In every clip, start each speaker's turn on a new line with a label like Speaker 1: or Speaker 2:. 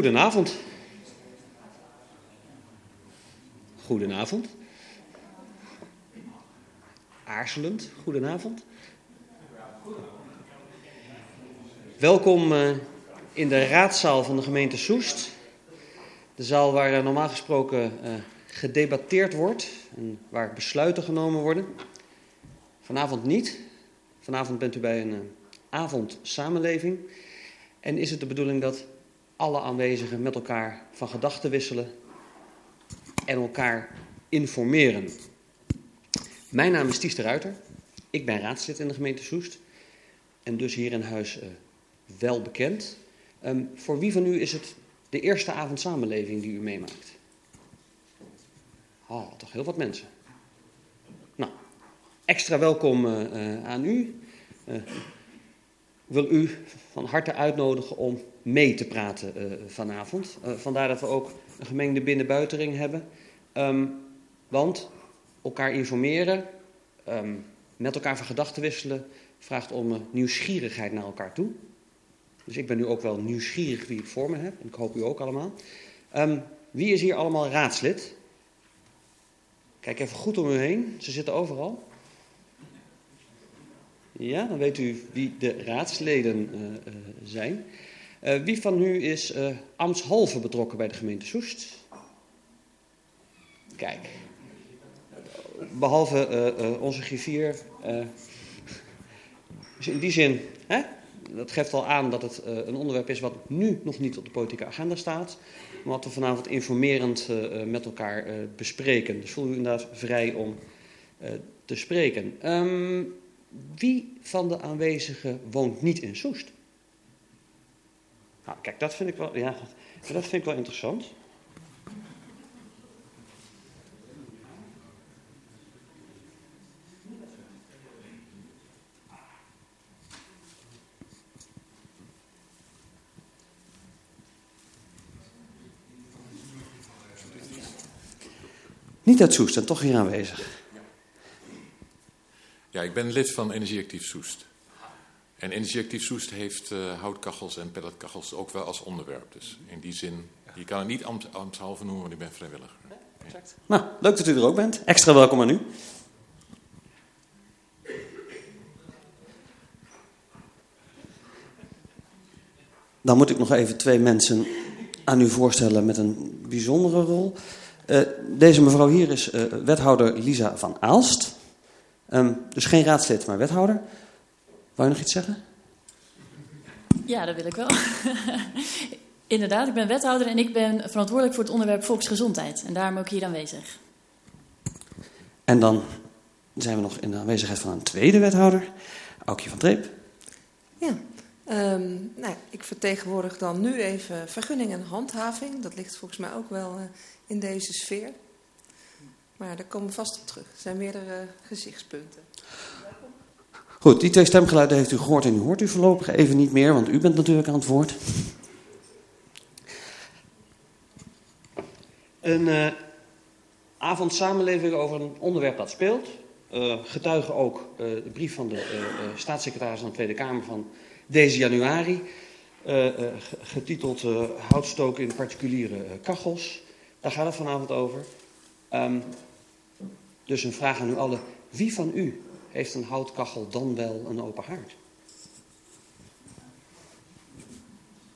Speaker 1: Goedenavond. Goedenavond. Aarzelend, goedenavond. Welkom uh, in de raadzaal van de gemeente Soest. De zaal waar uh, normaal gesproken uh, gedebatteerd wordt en waar besluiten genomen worden. Vanavond niet. Vanavond bent u bij een avond samenleving. En is het de bedoeling dat alle aanwezigen met elkaar van gedachten wisselen en elkaar informeren. Mijn naam is Ties de Ruiter. Ik ben raadslid in de gemeente Soest en dus hier in huis uh, wel bekend. Um, voor wie van u is het de eerste avond samenleving die u meemaakt? Oh, toch heel wat mensen. Nou, extra welkom uh, uh, aan u. Wil u van harte uitnodigen om mee te praten uh, vanavond. Uh, vandaar dat we ook een gemengde binnen-buitenring hebben. Um, want elkaar informeren, um, met elkaar van gedachten wisselen, vraagt om uh, nieuwsgierigheid naar elkaar toe. Dus ik ben nu ook wel nieuwsgierig wie ik voor me heb. En ik hoop u ook allemaal. Um, wie is hier allemaal raadslid? Kijk even goed om u heen. Ze zitten overal. Ja, dan weet u wie de raadsleden uh, uh, zijn. Uh, wie van u is ambtshalve betrokken bij de gemeente Soest? Kijk. Behalve onze griffier. dus in die zin, hè, dat geeft al aan dat het een onderwerp is wat nu nog niet op de politieke agenda staat. Maar wat we vanavond informerend met elkaar bespreken. Dus voel u inderdaad vrij om te spreken. Um, wie van de aanwezigen woont niet in Soest? Nou, kijk, dat vind ik wel, ja, dat vind ik wel interessant. Niet uit Soest en toch hier aanwezig.
Speaker 2: Ja, ik ben lid van Energieactief Soest. En Energieactief Soest heeft uh, houtkachels en pelletkachels ook wel als onderwerp. Dus in die zin, je kan het niet ambt, ambtshalve noemen, want ik ben vrijwilliger.
Speaker 1: Exact. Nou, leuk dat u er ook bent. Extra welkom aan u. Dan moet ik nog even twee mensen aan u voorstellen met een bijzondere rol. Uh, deze mevrouw hier is uh, wethouder Lisa van Aalst. Um, dus geen raadslid, maar wethouder. Wou je nog iets zeggen?
Speaker 3: Ja, dat wil ik wel. Inderdaad, ik ben wethouder en ik ben verantwoordelijk voor het onderwerp volksgezondheid. En daarom ook hier aanwezig.
Speaker 1: En dan zijn we nog in de aanwezigheid van een tweede wethouder, Aukje van Treep.
Speaker 4: Ja, um, nou, ik vertegenwoordig dan nu even vergunning en handhaving. Dat ligt volgens mij ook wel uh, in deze sfeer. Maar daar komen we vast op terug. Er zijn meerdere gezichtspunten.
Speaker 1: Goed, die twee stemgeluiden heeft u gehoord en u hoort u voorlopig even niet meer, want u bent natuurlijk aan het woord. Een uh, avond samenleving over een onderwerp dat speelt. Uh, getuigen ook uh, de brief van de staatssecretaris van de Tweede Kamer van deze januari. getiteld Houtstoken in particuliere kachels. Daar gaat het vanavond over. Um, dus een vraag aan u allen. Wie van u heeft een houtkachel dan wel een open haard?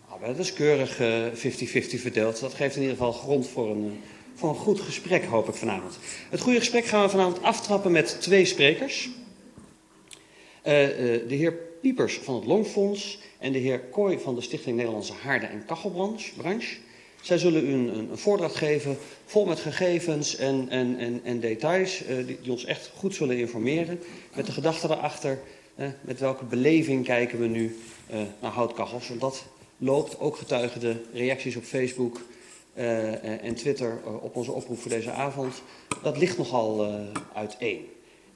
Speaker 1: Nou, dat is keurig 50-50 uh, verdeeld. Dat geeft in ieder geval grond voor een, uh, voor een goed gesprek, hoop ik vanavond. Het goede gesprek gaan we vanavond aftrappen met twee sprekers. Uh, de heer Piepers van het Longfonds en de heer Kooi van de Stichting Nederlandse Haarden- en Kachelbranche. Zij zullen u een, een, voordracht geven vol met gegevens en, en, en, en details uh, die, ons echt goed zullen informeren. Met de gedachte erachter, uh, met welke beleving kijken we nu uh, naar houtkachels. Want dat loopt, ook getuigen de reacties op Facebook en Twitter op onze oproep voor deze avond. Dat ligt nogal uiteen.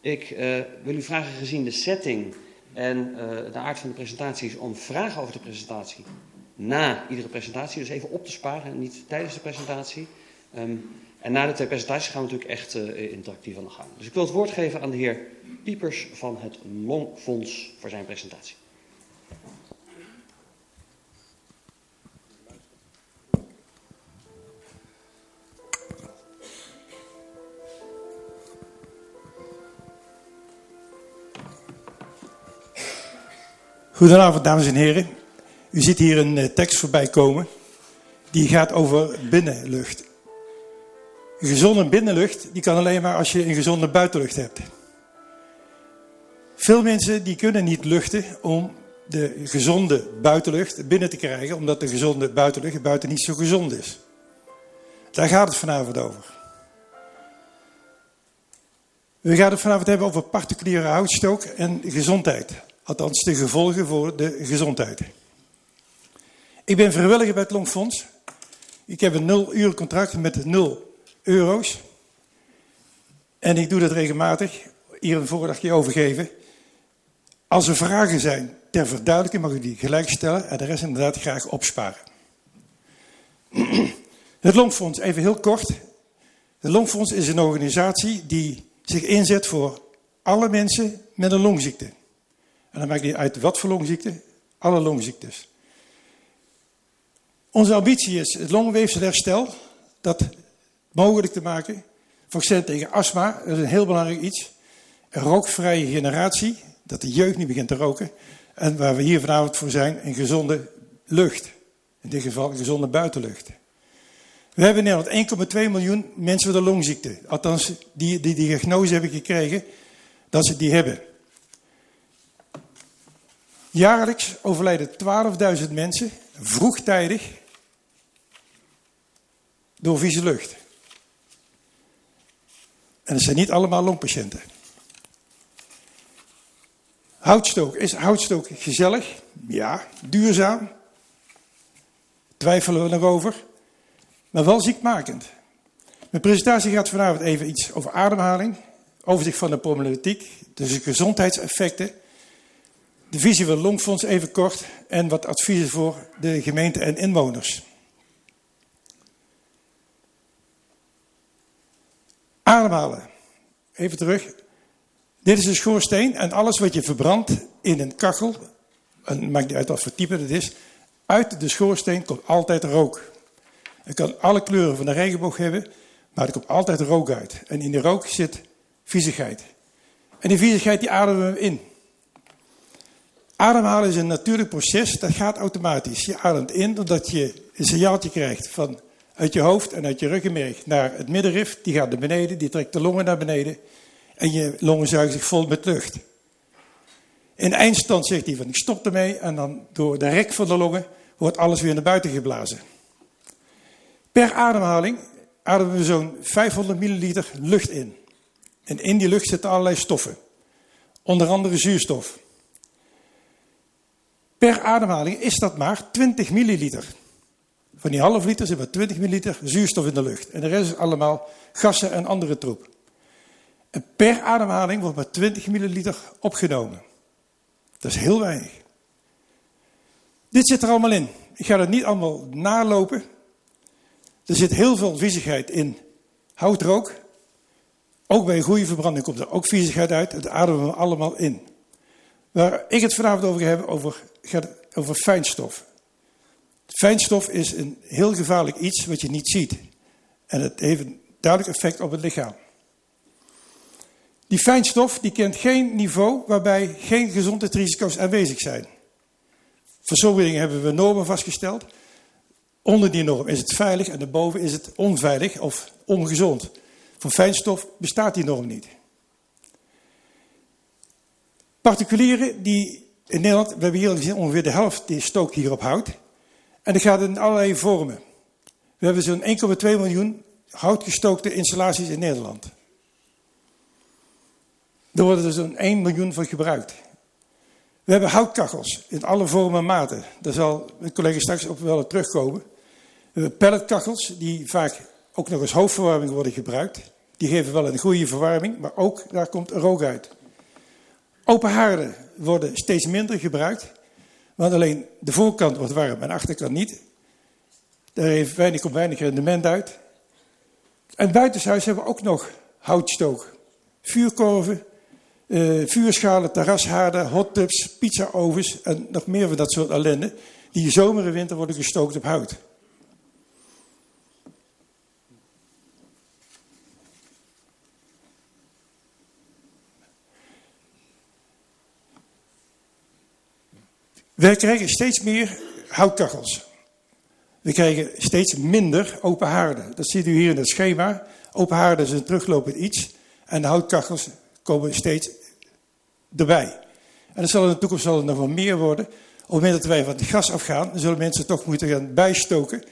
Speaker 1: Ik wil u vragen, gezien de setting En de aard van de presentatie is om vragen over de presentatie na iedere presentatie, dus even op te sparen, niet tijdens de presentatie. Ehm, en na de twee presentaties gaan we natuurlijk echt interactief aan de gang. Dus ik wil het woord geven aan de heer Piepers van het Longfonds voor zijn presentatie.
Speaker 5: Goedenavond, dames en heren. U ziet hier een eh, tekst voorbij komen. Die gaat over binnenlucht. Een gezonde binnenlucht die kan alleen maar als je een gezonde buitenlucht hebt. Veel mensen die kunnen niet luchten om de gezonde buitenlucht binnen te krijgen, omdat de gezonde buitenlucht buiten niet zo gezond is. Daar gaat het vanavond over. We gaan het vanavond hebben over particuliere houtstook en gezondheid. Althans, de gevolgen voor de gezondheid. Ik ben vrijwilliger bij het Longfonds. Ik heb een nul uur contract met 0 euro's. En ik doe dat regelmatig. Hier een voordagje overgeven. Als er vragen zijn ter verduidelijking, mag u die gelijk stellen. En de rest inderdaad graag opsparen. Het Longfonds, even heel kort. Het Longfonds is een organisatie die zich inzet voor alle mensen met een longziekte. En dan maakt niet uit wat voor longziekte, alle longziektes. Onze ambitie is het longweefselherstel, dat mogelijk te maken. Vaccin tegen astma, dat is een heel belangrijk iets. Een rookvrije generatie, dat de jeugd niet begint te roken. En waar we hier vanavond voor zijn, een gezonde lucht. In dit geval een gezonde buitenlucht. We hebben in Nederland 1,2 miljoen mensen met een longziekte. Althans, die, die die diagnose hebben gekregen dat ze die hebben. Jaarlijks overlijden 12.000 mensen vroegtijdig door vieze lucht. En dat zijn niet allemaal longpatiënten. Houtstook. Is houtstook gezellig? Ja. Duurzaam? Twijfelen we erover. Maar wel ziekmakend. Mijn presentatie gaat vanavond even iets over ademhaling. Overzicht van de problematiek. Dus de gezondheidseffecten de visie van Longfonds even kort en wat adviezen voor de gemeente en inwoners. Ademhalen. Even terug. Dit is een schoorsteen en alles wat je verbrandt in een kachel, en maakt niet uit wat voor type het is, uit de schoorsteen komt altijd rook. Het kan alle kleuren van de regenboog hebben, maar er komt altijd rook uit. En in de rook zit viezigheid. En die viezigheid die ademen we in. Ademhalen is een natuurlijk proces, dat gaat automatisch. Je ademt in doordat je een signaaltje krijgt van uit je hoofd en uit je ruggenmerg naar het middenrif. Die gaat naar beneden, die trekt de longen naar beneden. En je longen zuigen zich vol met lucht. In eindstand zegt hij van ik stop ermee en dan door de rek van de longen wordt alles weer naar buiten geblazen. Per ademhaling ademen we zo'n 500 milliliter lucht in. En in die lucht zitten allerlei stoffen. Onder andere zuurstof. Per ademhaling is dat maar 20 milliliter. Van die half liter zit maar 20 milliliter zuurstof in de lucht. En de rest is allemaal gassen en andere troep. En per ademhaling wordt maar 20 milliliter opgenomen. Dat is heel weinig. Dit zit er allemaal in. Ik ga het niet allemaal nalopen. Er zit heel veel viezigheid in houtrook. Ook bij een goede verbranding komt er ook viezigheid uit. Dat ademen we allemaal in. Waar ik het vanavond over ga hebben, over, gaat over fijnstof. Fijnstof is een heel gevaarlijk iets wat je niet ziet. En het heeft een duidelijk effect op het lichaam. Die fijnstof die kent geen niveau waarbij geen gezondheidsrisico's aanwezig zijn. Dingen hebben we normen vastgesteld. Onder die norm is het veilig en daarboven is het onveilig of ongezond. Voor fijnstof bestaat die norm niet. Particulieren die in Nederland, we hebben hier ongeveer de helft die stookt hier op hout. En dat gaat in allerlei vormen. We hebben zo'n 1,2 miljoen houtgestookte installaties in Nederland. Er worden er zo'n 1 miljoen van gebruikt. We hebben houtkachels in alle vormen en maten. Daar zal mijn collega straks op wel terugkomen. We hebben pelletkachels die vaak ook nog als hoofdverwarming worden gebruikt. Die geven wel een goede verwarming, maar ook daar komt rook uit. Open haarden, worden steeds minder gebruikt. Want alleen de voorkant wordt warm en de achterkant niet. Daar heeft weinig, komt weinig rendement uit. En buitenshuis hebben we ook nog houtstook. Vuurkorven, uh, vuurschalen, terrashaarden, hottubs, pizzaovens en nog meer van dat soort ellende. Die zomer en winter worden gestookt op hout. Wij krijgen steeds meer houtkachels. We krijgen steeds minder open haarden. Dat ziet u hier in het schema. Open haarden is een teruglopend iets. En de houtkachels komen steeds erbij. En zal in de toekomst zal het nog wel meer worden. Op het moment dat wij van het gas afgaan, zullen mensen toch moeten gaan bijstoken.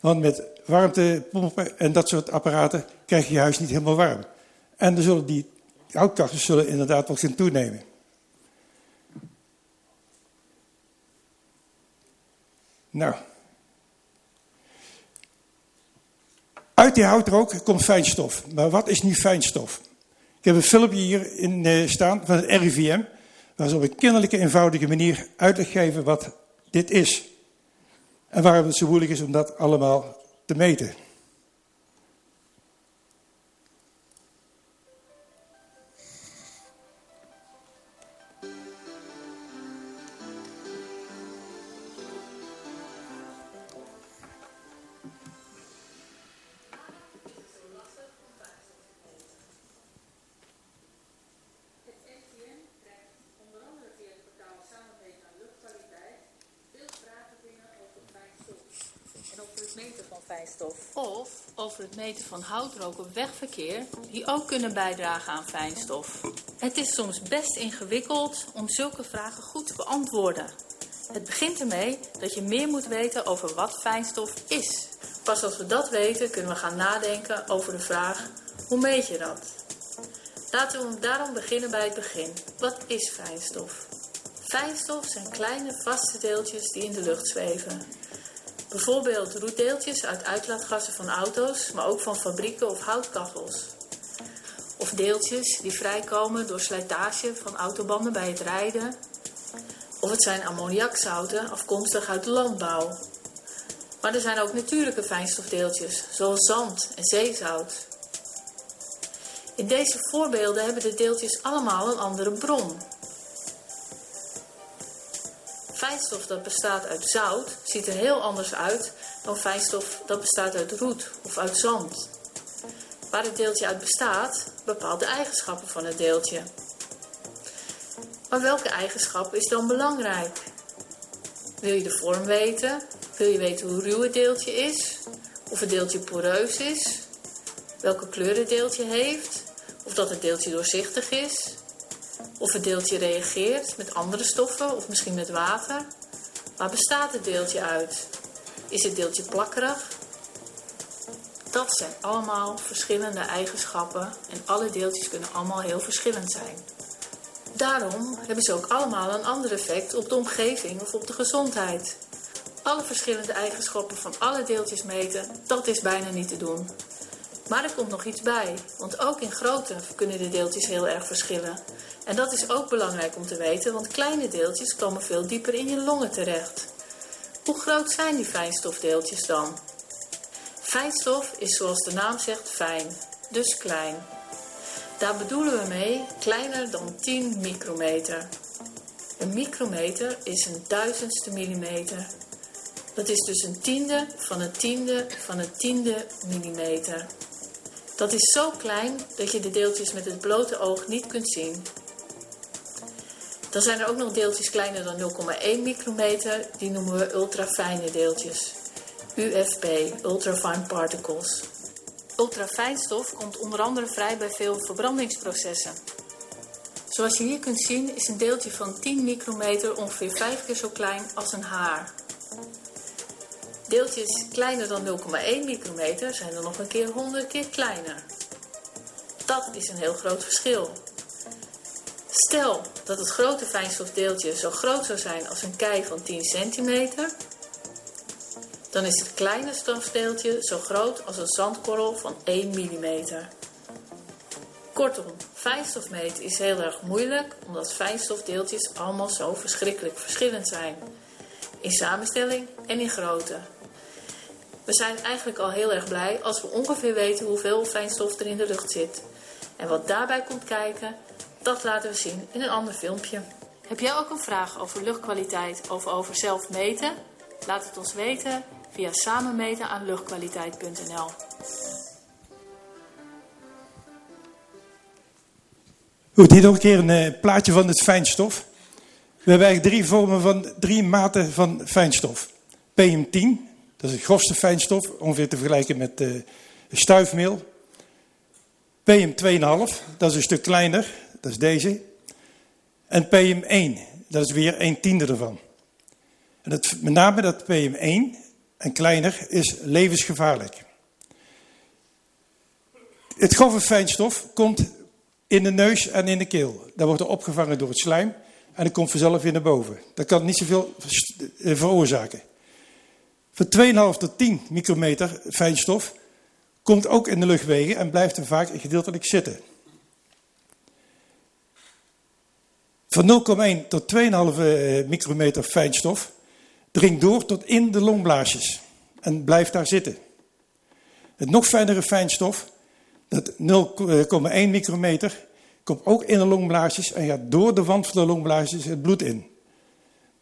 Speaker 5: Want met warmtepompen en dat soort apparaten krijg je huis niet helemaal warm. En dan zullen die houtkachels zullen inderdaad wat gaan toenemen. Nou. Uit die houtrook komt fijnstof. Maar wat is nu fijnstof? Ik heb een filmpje hier in eh, staan van het RIVM. Waar ze op een kinderlijke, eenvoudige manier uitleg geven wat dit is. En waarom het zo moeilijk is om dat allemaal te meten.
Speaker 6: Meten van houtrook op wegverkeer, die ook kunnen bijdragen aan fijnstof. Het is soms best ingewikkeld om zulke vragen goed te beantwoorden. Het begint ermee dat je meer moet weten over wat fijnstof is. Pas als we dat weten, kunnen we gaan nadenken over de vraag: hoe meet je dat? Laten we daarom beginnen bij het begin. Wat is fijnstof? Fijnstof zijn kleine vaste deeltjes die in de lucht zweven. Bijvoorbeeld roetdeeltjes uit uitlaatgassen van auto's, maar ook van fabrieken of houtkachels. Of deeltjes die vrijkomen door slijtage van autobanden bij het rijden. Of het zijn ammoniakzouten afkomstig uit de landbouw. Maar er zijn ook natuurlijke fijnstofdeeltjes, zoals zand en zeezout. In deze voorbeelden hebben de deeltjes allemaal een andere bron, Fijnstof dat bestaat uit zout ziet er heel anders uit dan fijnstof dat bestaat uit roet of uit zand. Waar het deeltje uit bestaat, bepaalt de eigenschappen van het deeltje. Maar welke eigenschap is dan belangrijk? Wil je de vorm weten? Wil je weten hoe ruw het deeltje is? Of het deeltje poreus is? Welke kleur het deeltje heeft? Of dat het deeltje doorzichtig is? Of het deeltje reageert met andere stoffen of misschien met water. Waar bestaat het deeltje uit? Is het deeltje plakkerig? Dat zijn allemaal verschillende eigenschappen en alle deeltjes kunnen allemaal heel verschillend zijn. Daarom hebben ze ook allemaal een ander effect op de omgeving of op de gezondheid. Alle verschillende eigenschappen van alle deeltjes meten, dat is bijna niet te doen. Maar er komt nog iets bij, want ook in grootte kunnen de deeltjes heel erg verschillen. En dat is ook belangrijk om te weten, want kleine deeltjes komen veel dieper in je longen terecht. Hoe groot zijn die fijnstofdeeltjes dan? Fijnstof is zoals de naam zegt fijn, dus klein. Daar bedoelen we mee kleiner dan 10 micrometer. Een micrometer is een duizendste millimeter. Dat is dus een tiende van een tiende van een tiende millimeter. Dat is zo klein dat je de deeltjes met het blote oog niet kunt zien. Dan zijn er ook nog deeltjes kleiner dan 0,1 micrometer, die noemen we ultrafijne deeltjes. UFP, ultrafine particles. Ultrafijnstof komt onder andere vrij bij veel verbrandingsprocessen. Zoals je hier kunt zien is een deeltje van 10 micrometer ongeveer 5 keer zo klein als een haar. Deeltjes kleiner dan 0,1 micrometer zijn er nog een keer 100 keer kleiner. Dat is een heel groot verschil. Stel dat het grote fijnstofdeeltje zo groot zou zijn als een kei van 10 centimeter, dan is het kleine stofdeeltje zo groot als een zandkorrel van 1 mm. Kortom, fijnstof meten is heel erg moeilijk, omdat fijnstofdeeltjes allemaal zo verschrikkelijk verschillend zijn. In samenstelling en in grootte. We zijn eigenlijk al heel erg blij als we ongeveer weten hoeveel fijnstof er in de lucht zit. En wat daarbij komt kijken, dat laten we zien in een ander filmpje. Heb jij ook een vraag over luchtkwaliteit of over zelf meten? Laat het ons weten via samenmeten aan luchtkwaliteit.nl.
Speaker 5: Goed, hier nog een keer een uh, plaatje van het fijnstof. We hebben eigenlijk drie vormen van, drie maten van fijnstof. PM10, dat is het grofste fijnstof, ongeveer te vergelijken met uh, stuifmeel. PM2,5, dat is een stuk kleiner, dat is deze. En PM1, dat is weer een tiende ervan. En met name dat PM1 en kleiner is levensgevaarlijk. Het grove fijnstof komt in de neus en in de keel. Dat wordt er opgevangen door het slijm en dat komt vanzelf weer naar boven. Dat kan niet zoveel eh, veroorzaken. Van 2,5 tot 10 micrometer fijnstof komt ook in de luchtwegen en blijft er vaak gedeeltelijk zitten. Van 0,1 tot 2,5 eh, micrometer fijnstof dringt door tot in de longblaasjes en blijft daar zitten. Het nog fijnere fijnstof dat 0,1 micrometer komt ook in de longblaasjes en gaat door de wand van de longblaasjes het bloed in.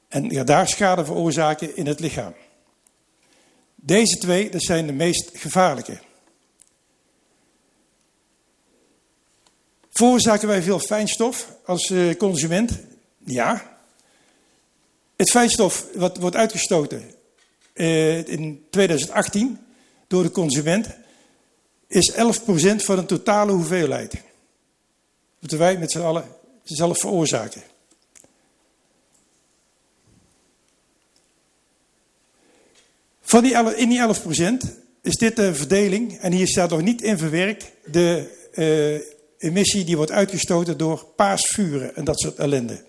Speaker 5: En gaat daar schade veroorzaken in het lichaam. Deze twee dat zijn de meest gevaarlijke. Veroorzaken wij veel fijnstof als eh, consument? Ja. Het fijnstof wat wordt uitgestoten eh, in 2018 door de consument is 11% van de totale hoeveelheid. Moeten wij met z'n allen zelf veroorzaken. Die, in die 11% is dit de verdeling, en hier staat nog niet in verwerkt, de uh, emissie die wordt uitgestoten door paasvuren en dat soort ellende.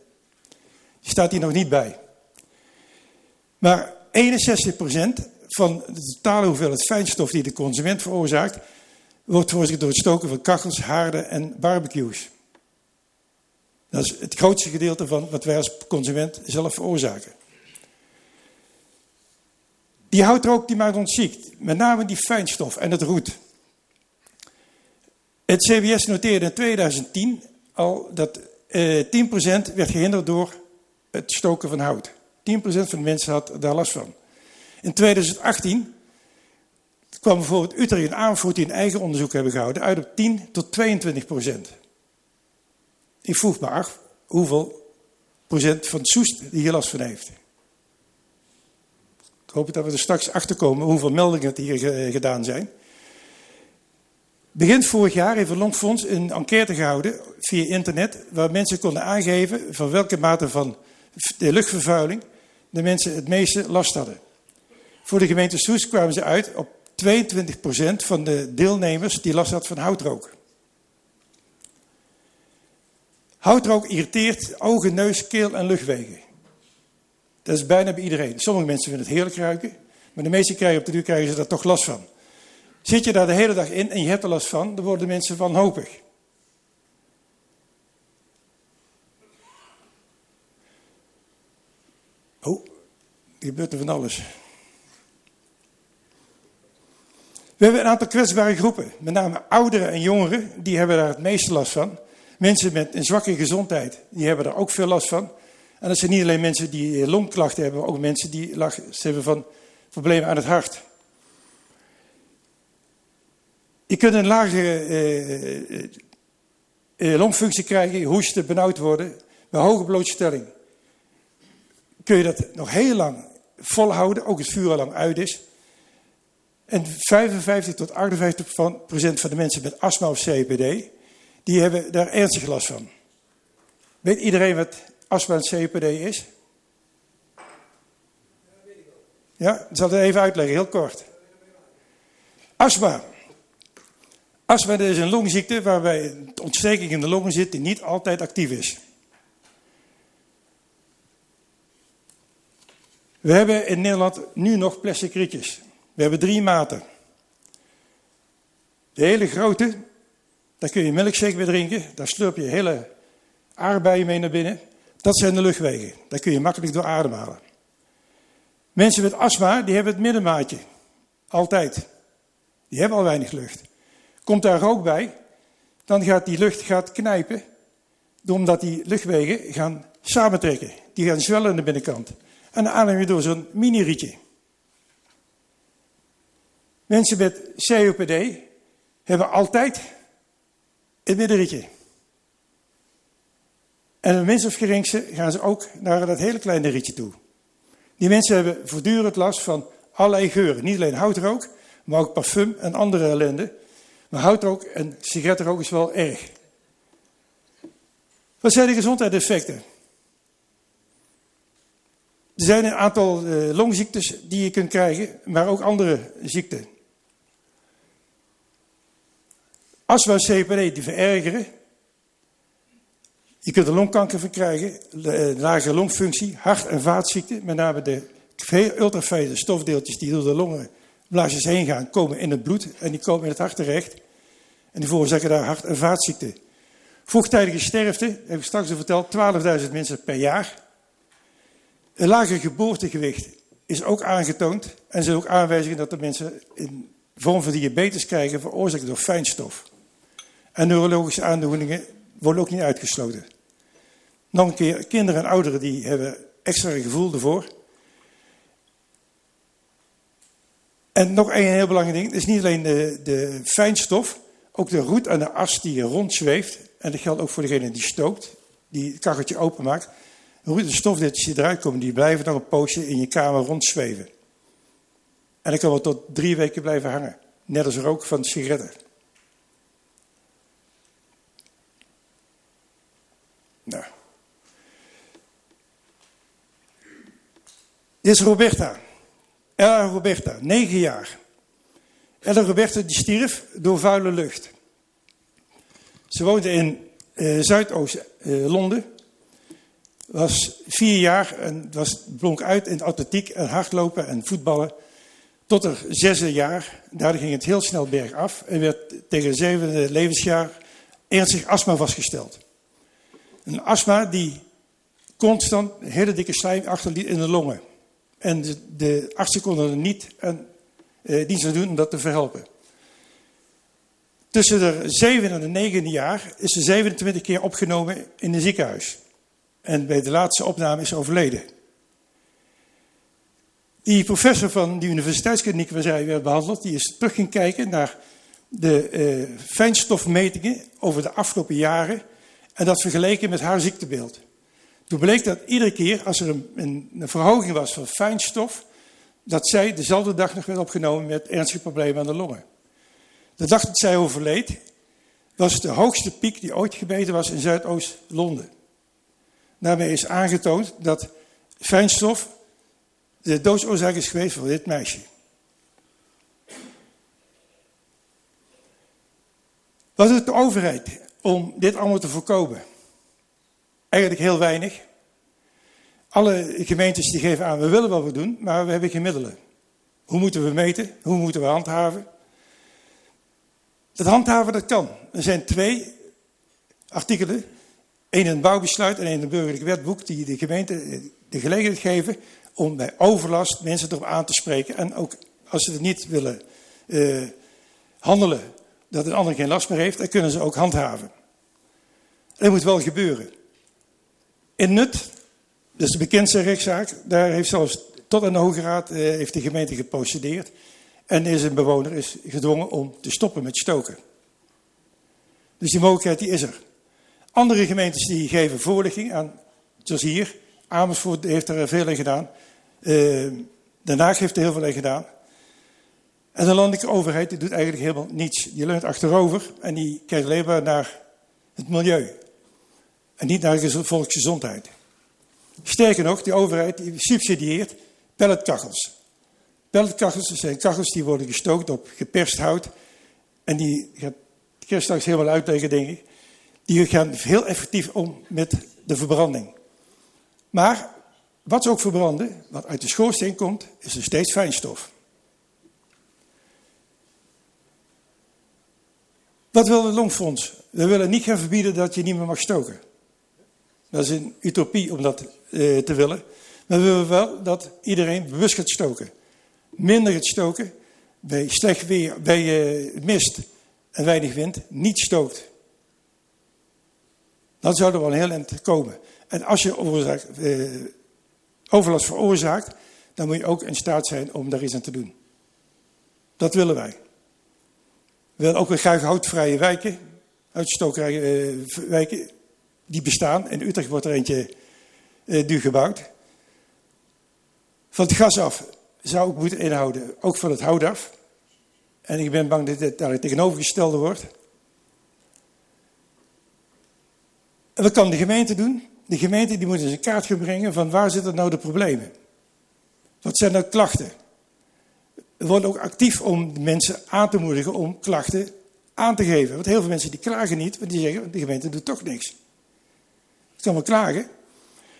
Speaker 5: Die staat hier nog niet bij. Maar 61% van de totale hoeveelheid fijnstof die de consument veroorzaakt, wordt veroorzaakt door het stoken van kachels, haarden en barbecues. Dat is het grootste gedeelte van wat wij als consument zelf veroorzaken. Die houtrook die maakt ons ziek. Met name die fijnstof en het roet. Het CBS noteerde in 2010 al dat eh, 10% werd gehinderd door het stoken van hout. 10% van de mensen had daar last van. In 2018 kwam bijvoorbeeld Utrecht en Aanvoort die een eigen onderzoek hebben gehouden uit op 10 tot 22 procent. Ik vroeg me af hoeveel procent van Soest die hier last van heeft. Hoop dat we er straks achter komen hoeveel meldingen er hier gedaan zijn. Begin vorig jaar heeft het Longfonds een enquête gehouden via internet, waar mensen konden aangeven van welke mate van de luchtvervuiling de mensen het meeste last hadden. Voor de gemeente Soest kwamen ze uit op 22% van de deelnemers die last had van houtrook. Houtrook irriteert ogen, neus, keel en luchtwegen. Dat is bijna bij iedereen. Sommige mensen vinden het heerlijk ruiken, maar de meeste krijgen op de duur krijgen ze daar toch last van. Zit je daar de hele dag in en je hebt er last van, dan worden mensen wanhopig. Oh, er gebeurt van alles. We hebben een aantal kwetsbare groepen, met name ouderen en jongeren, die hebben daar het meeste last van. Mensen met een zwakke gezondheid, die hebben daar ook veel last van. En dat zijn niet alleen mensen die longklachten hebben, maar ook mensen die last hebben van problemen aan het hart. Je kunt een lage eh, eh, longfunctie krijgen, hoesten, benauwd worden. Bij hoge blootstelling kun je dat nog heel lang volhouden, ook het vuur al lang uit is. En 55 tot 58 procent van de mensen met astma of CPD, die hebben daar ernstig last van. Weet iedereen wat astma en CPD is? Ja, ik zal het even uitleggen, heel kort. Astma. Astma is een longziekte waarbij ontsteking in de longen zit die niet altijd actief is. We hebben in Nederland nu nog plastic rietjes. We hebben drie maten. De hele grote Daar kun je milkshake weer drinken. Daar slurp je hele aardbeien mee naar binnen. Dat zijn de luchtwegen. Daar kun je makkelijk door ademhalen. Mensen met astma, die hebben het middenmaatje. Altijd. Die hebben al weinig lucht. Komt daar rook bij, dan gaat die lucht gaat knijpen. Omdat die luchtwegen gaan samentrekken. Die gaan zwellen aan de binnenkant. En dan adem je door zo'n mini-rietje. Mensen met COPD hebben altijd het middenrietje. En de minst geringste gaan ze ook naar dat hele kleine rietje toe. Die mensen hebben voortdurend last van allerlei geuren. Niet alleen houtrook, maar ook parfum en andere ellende. Maar houtrook en sigarettenrook is wel erg. Wat zijn de gezondheidseffecten? Er zijn een aantal uh, longziektes die je kunt krijgen, maar ook andere ziekten. Astma en COPD die verergeren. Je kunt er longkanker van krijgen, eh, lage longfunctie, hart- en vaatziekten. Met name de ultrafijne stofdeeltjes die door de longenblaasjes heen gaan, komen in het bloed en die komen in het hart terecht. En die veroorzaken daar hart- en vaatziekten. Vroegtijdige sterfte, heb ik straks al verteld, 12.000 mensen per jaar. Een lager geboortegewicht is ook aangetoond. En zijn ook aanwijzingen dat de mensen in vorm van diabetes krijgen, veroorzaakt door fijnstof. En neurologische aandoeningen worden ook niet uitgesloten. Nog een keer, kinderen en ouderen die hebben extra gevoel ervoor. En nog een heel belangrijk ding, het is niet alleen de, de fijnstof, ook de roet en de as die rondzweeft. En dat geldt ook voor degene die stookt, die het kacheltje openmaakt. Roet en stofdeeltjes die eruit komen, die blijven dan een poosje in je kamer rondzweven. En dat kan wel tot drie weken blijven hangen. Net als rook van sigaretten. Nou. Dit is Roberta. Ella Roberta, negen jaar. Ella Roberta die stierf door vuile lucht. Ze woonde in uh, Zuidoost-Londen. Uh, was vier jaar en was, blonk uit in atletiek en hardlopen en voetballen. Tot haar zesde jaar. Daar ging het heel snel bergaf en werd tegen het zevende levensjaar ernstig astma vastgesteld. Een astma die constant hele dikke slijm achterliet in de longen. En de, artsen konden er niet aan, eh, dienst aan doen om dat te verhelpen. Tussen de zevende en de negende jaar is ze 27 keer opgenomen in een ziekenhuis. En bij de laatste opname is ze overleden. Die professor van de universiteitskliniek waar zij werd behandeld, die is terug gaan kijken naar de uh, fijnstofmetingen over de afgelopen jaren en dat vergeleken met haar ziektebeeld. Toen bleek dat iedere keer als er een, een, verhoging was van fijnstof, dat zij dezelfde dag nog werd opgenomen met ernstige problemen aan de longen. De dag dat zij overleed, was de hoogste piek die ooit gemeten was in Zuidoost-Londen. Daarmee is aangetoond dat fijnstof de doodsoorzaak is geweest voor dit meisje. Wat doet de overheid om dit allemaal te voorkomen? Eigenlijk heel weinig. Alle gemeentes die geven aan, we willen wat doen, maar we hebben geen middelen. Hoe moeten we meten? Hoe moeten we handhaven? Dat handhaven, dat kan. Er zijn twee artikelen. Eén in het bouwbesluit en één in het burgerlijk wetboek die de gemeente de gelegenheid geven om bij overlast mensen erop aan te spreken. En ook als ze het niet willen uh, handelen, dat een ander geen last meer heeft, dan kunnen ze ook handhaven. Dat moet wel gebeuren. In Nut, is de bekendste rechtszaak, daar heeft zelfs tot aan de Hoge Raad uh, heeft de gemeente geprocedeerd. En is een bewoner is gedwongen om te stoppen met stoken. Dus die mogelijkheid die is er. Andere gemeentes die geven voorlichting aan, zoals hier, Amersfoort heeft er veel in gedaan. Uh, Haag heeft er heel veel in gedaan. En de landelijke overheid die doet eigenlijk helemaal niets. Die leunt achterover en die kijkt alleen maar naar het milieu. En niet naar de volksgezondheid. Sterker nog, die overheid die subsidieert pelletkachels. Pelletkachels zijn kachels die worden gestookt op geperst hout. En die gaat straks helemaal uitleggen, denk ik. Die gaan heel effectief om met de verbranding. Maar wat ze ook verbranden, wat uit de schoorsteen komt, is er steeds fijnstof. Wat wil het Longfonds? We willen niet gaan verbieden dat je niet meer mag stoken. Dat is een utopie om dat uh, te willen. Maar we willen wel dat iedereen bewust gaat stoken. Minder gaat stoken, bij slecht weer, bij uh, mist en weinig wind, niet stookt. Dan zou er wel een heel eind komen. En als je uh, overlast veroorzaakt, dan moet je ook in staat zijn om daar iets aan te doen. Dat willen wij. We willen ook weer graag houtvrije wijken, uitstokerij uh, wijken, die bestaan. In Utrecht wordt er eentje uh, nu gebouwd. Van het gas af zou ik moeten inhouden, ook van het hout af. En ik ben bang dat het daar het tegenovergestelde wordt. En wat kan de gemeente doen? De gemeente die moet eens een kaart gaan brengen van waar zitten nou de problemen. Wat zijn nou klachten? We worden ook actief om mensen aan te moedigen om klachten aan te geven. Want heel veel mensen die klagen niet, want die zeggen de gemeente doet toch niks. Ik kan wel klagen.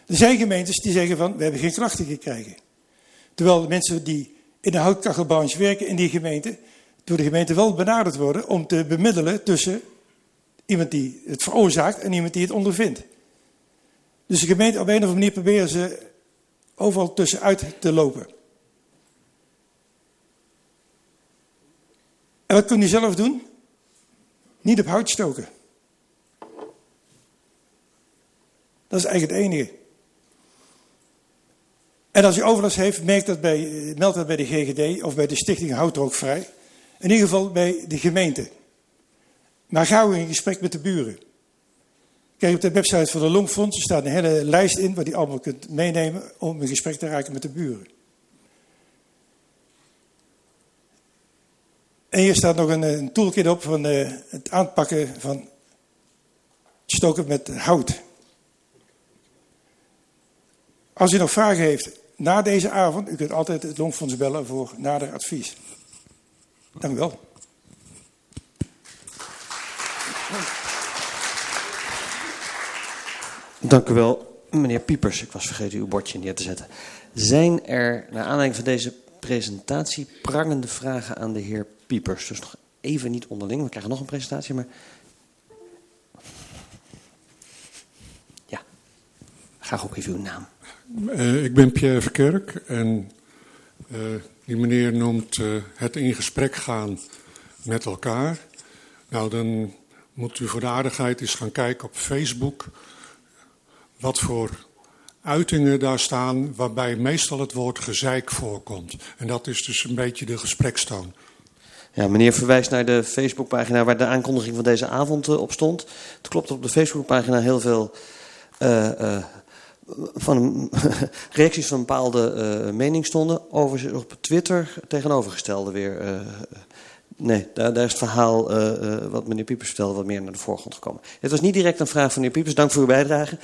Speaker 5: Er zijn gemeentes die zeggen van we hebben geen klachten gekregen. Terwijl de mensen die in de houtkachelbranche werken in die gemeente, door de gemeente wel benaderd worden om te bemiddelen tussen iemand die het veroorzaakt en iemand die het ondervindt. Dus de gemeente op een of andere manier proberen ze overal tussenuit te lopen. En wat kun je zelf doen? Niet op hout stoken. Dat is eigenlijk het enige. En als je overlast heeft, merk dat bij, meld dat bij de GGD of bij de Stichting Houtrookvrij. In ieder geval bij de gemeente. Maar ga we in gesprek met de buren. Kijk, op de website van de Longfonds staat een hele lijst in waar je allemaal kunt meenemen om in gesprek te raken met de buren. En hier staat nog een, een toolkit op van uh, het aanpakken van stoken met hout. Als u nog vragen heeft na deze avond, u kunt altijd het Longfonds bellen voor nader advies. Dank u wel.
Speaker 1: Dank u wel, meneer Piepers. Ik was vergeten uw bordje neer te zetten. Zijn er, naar aanleiding van deze presentatie, prangende vragen aan de heer Piepers? Dus nog even niet onderling, we krijgen nog een presentatie, maar... Ja, graag ook even uw naam.
Speaker 7: Uh, ik ben Pierre Verkerk en uh, die meneer noemt uh, het in gesprek gaan met elkaar. Nou, dan moet u voor de aardigheid eens gaan kijken op Facebook wat voor uitingen daar staan waarbij meestal het woord gezeik voorkomt. En dat is dus een beetje de gesprekstoon.
Speaker 1: Ja, meneer verwijst naar de Facebookpagina waar de aankondiging van deze avond op stond. Het klopt op de Facebookpagina heel veel van, reacties van bepaalde uh, mening stonden. Overigens op Twitter tegenovergestelde weer. nee, daar, is het verhaal wat meneer Piepers vertelde wat meer naar de voorgrond gekomen. Het was niet direct een vraag van meneer Piepers. Dank voor uw bijdrage.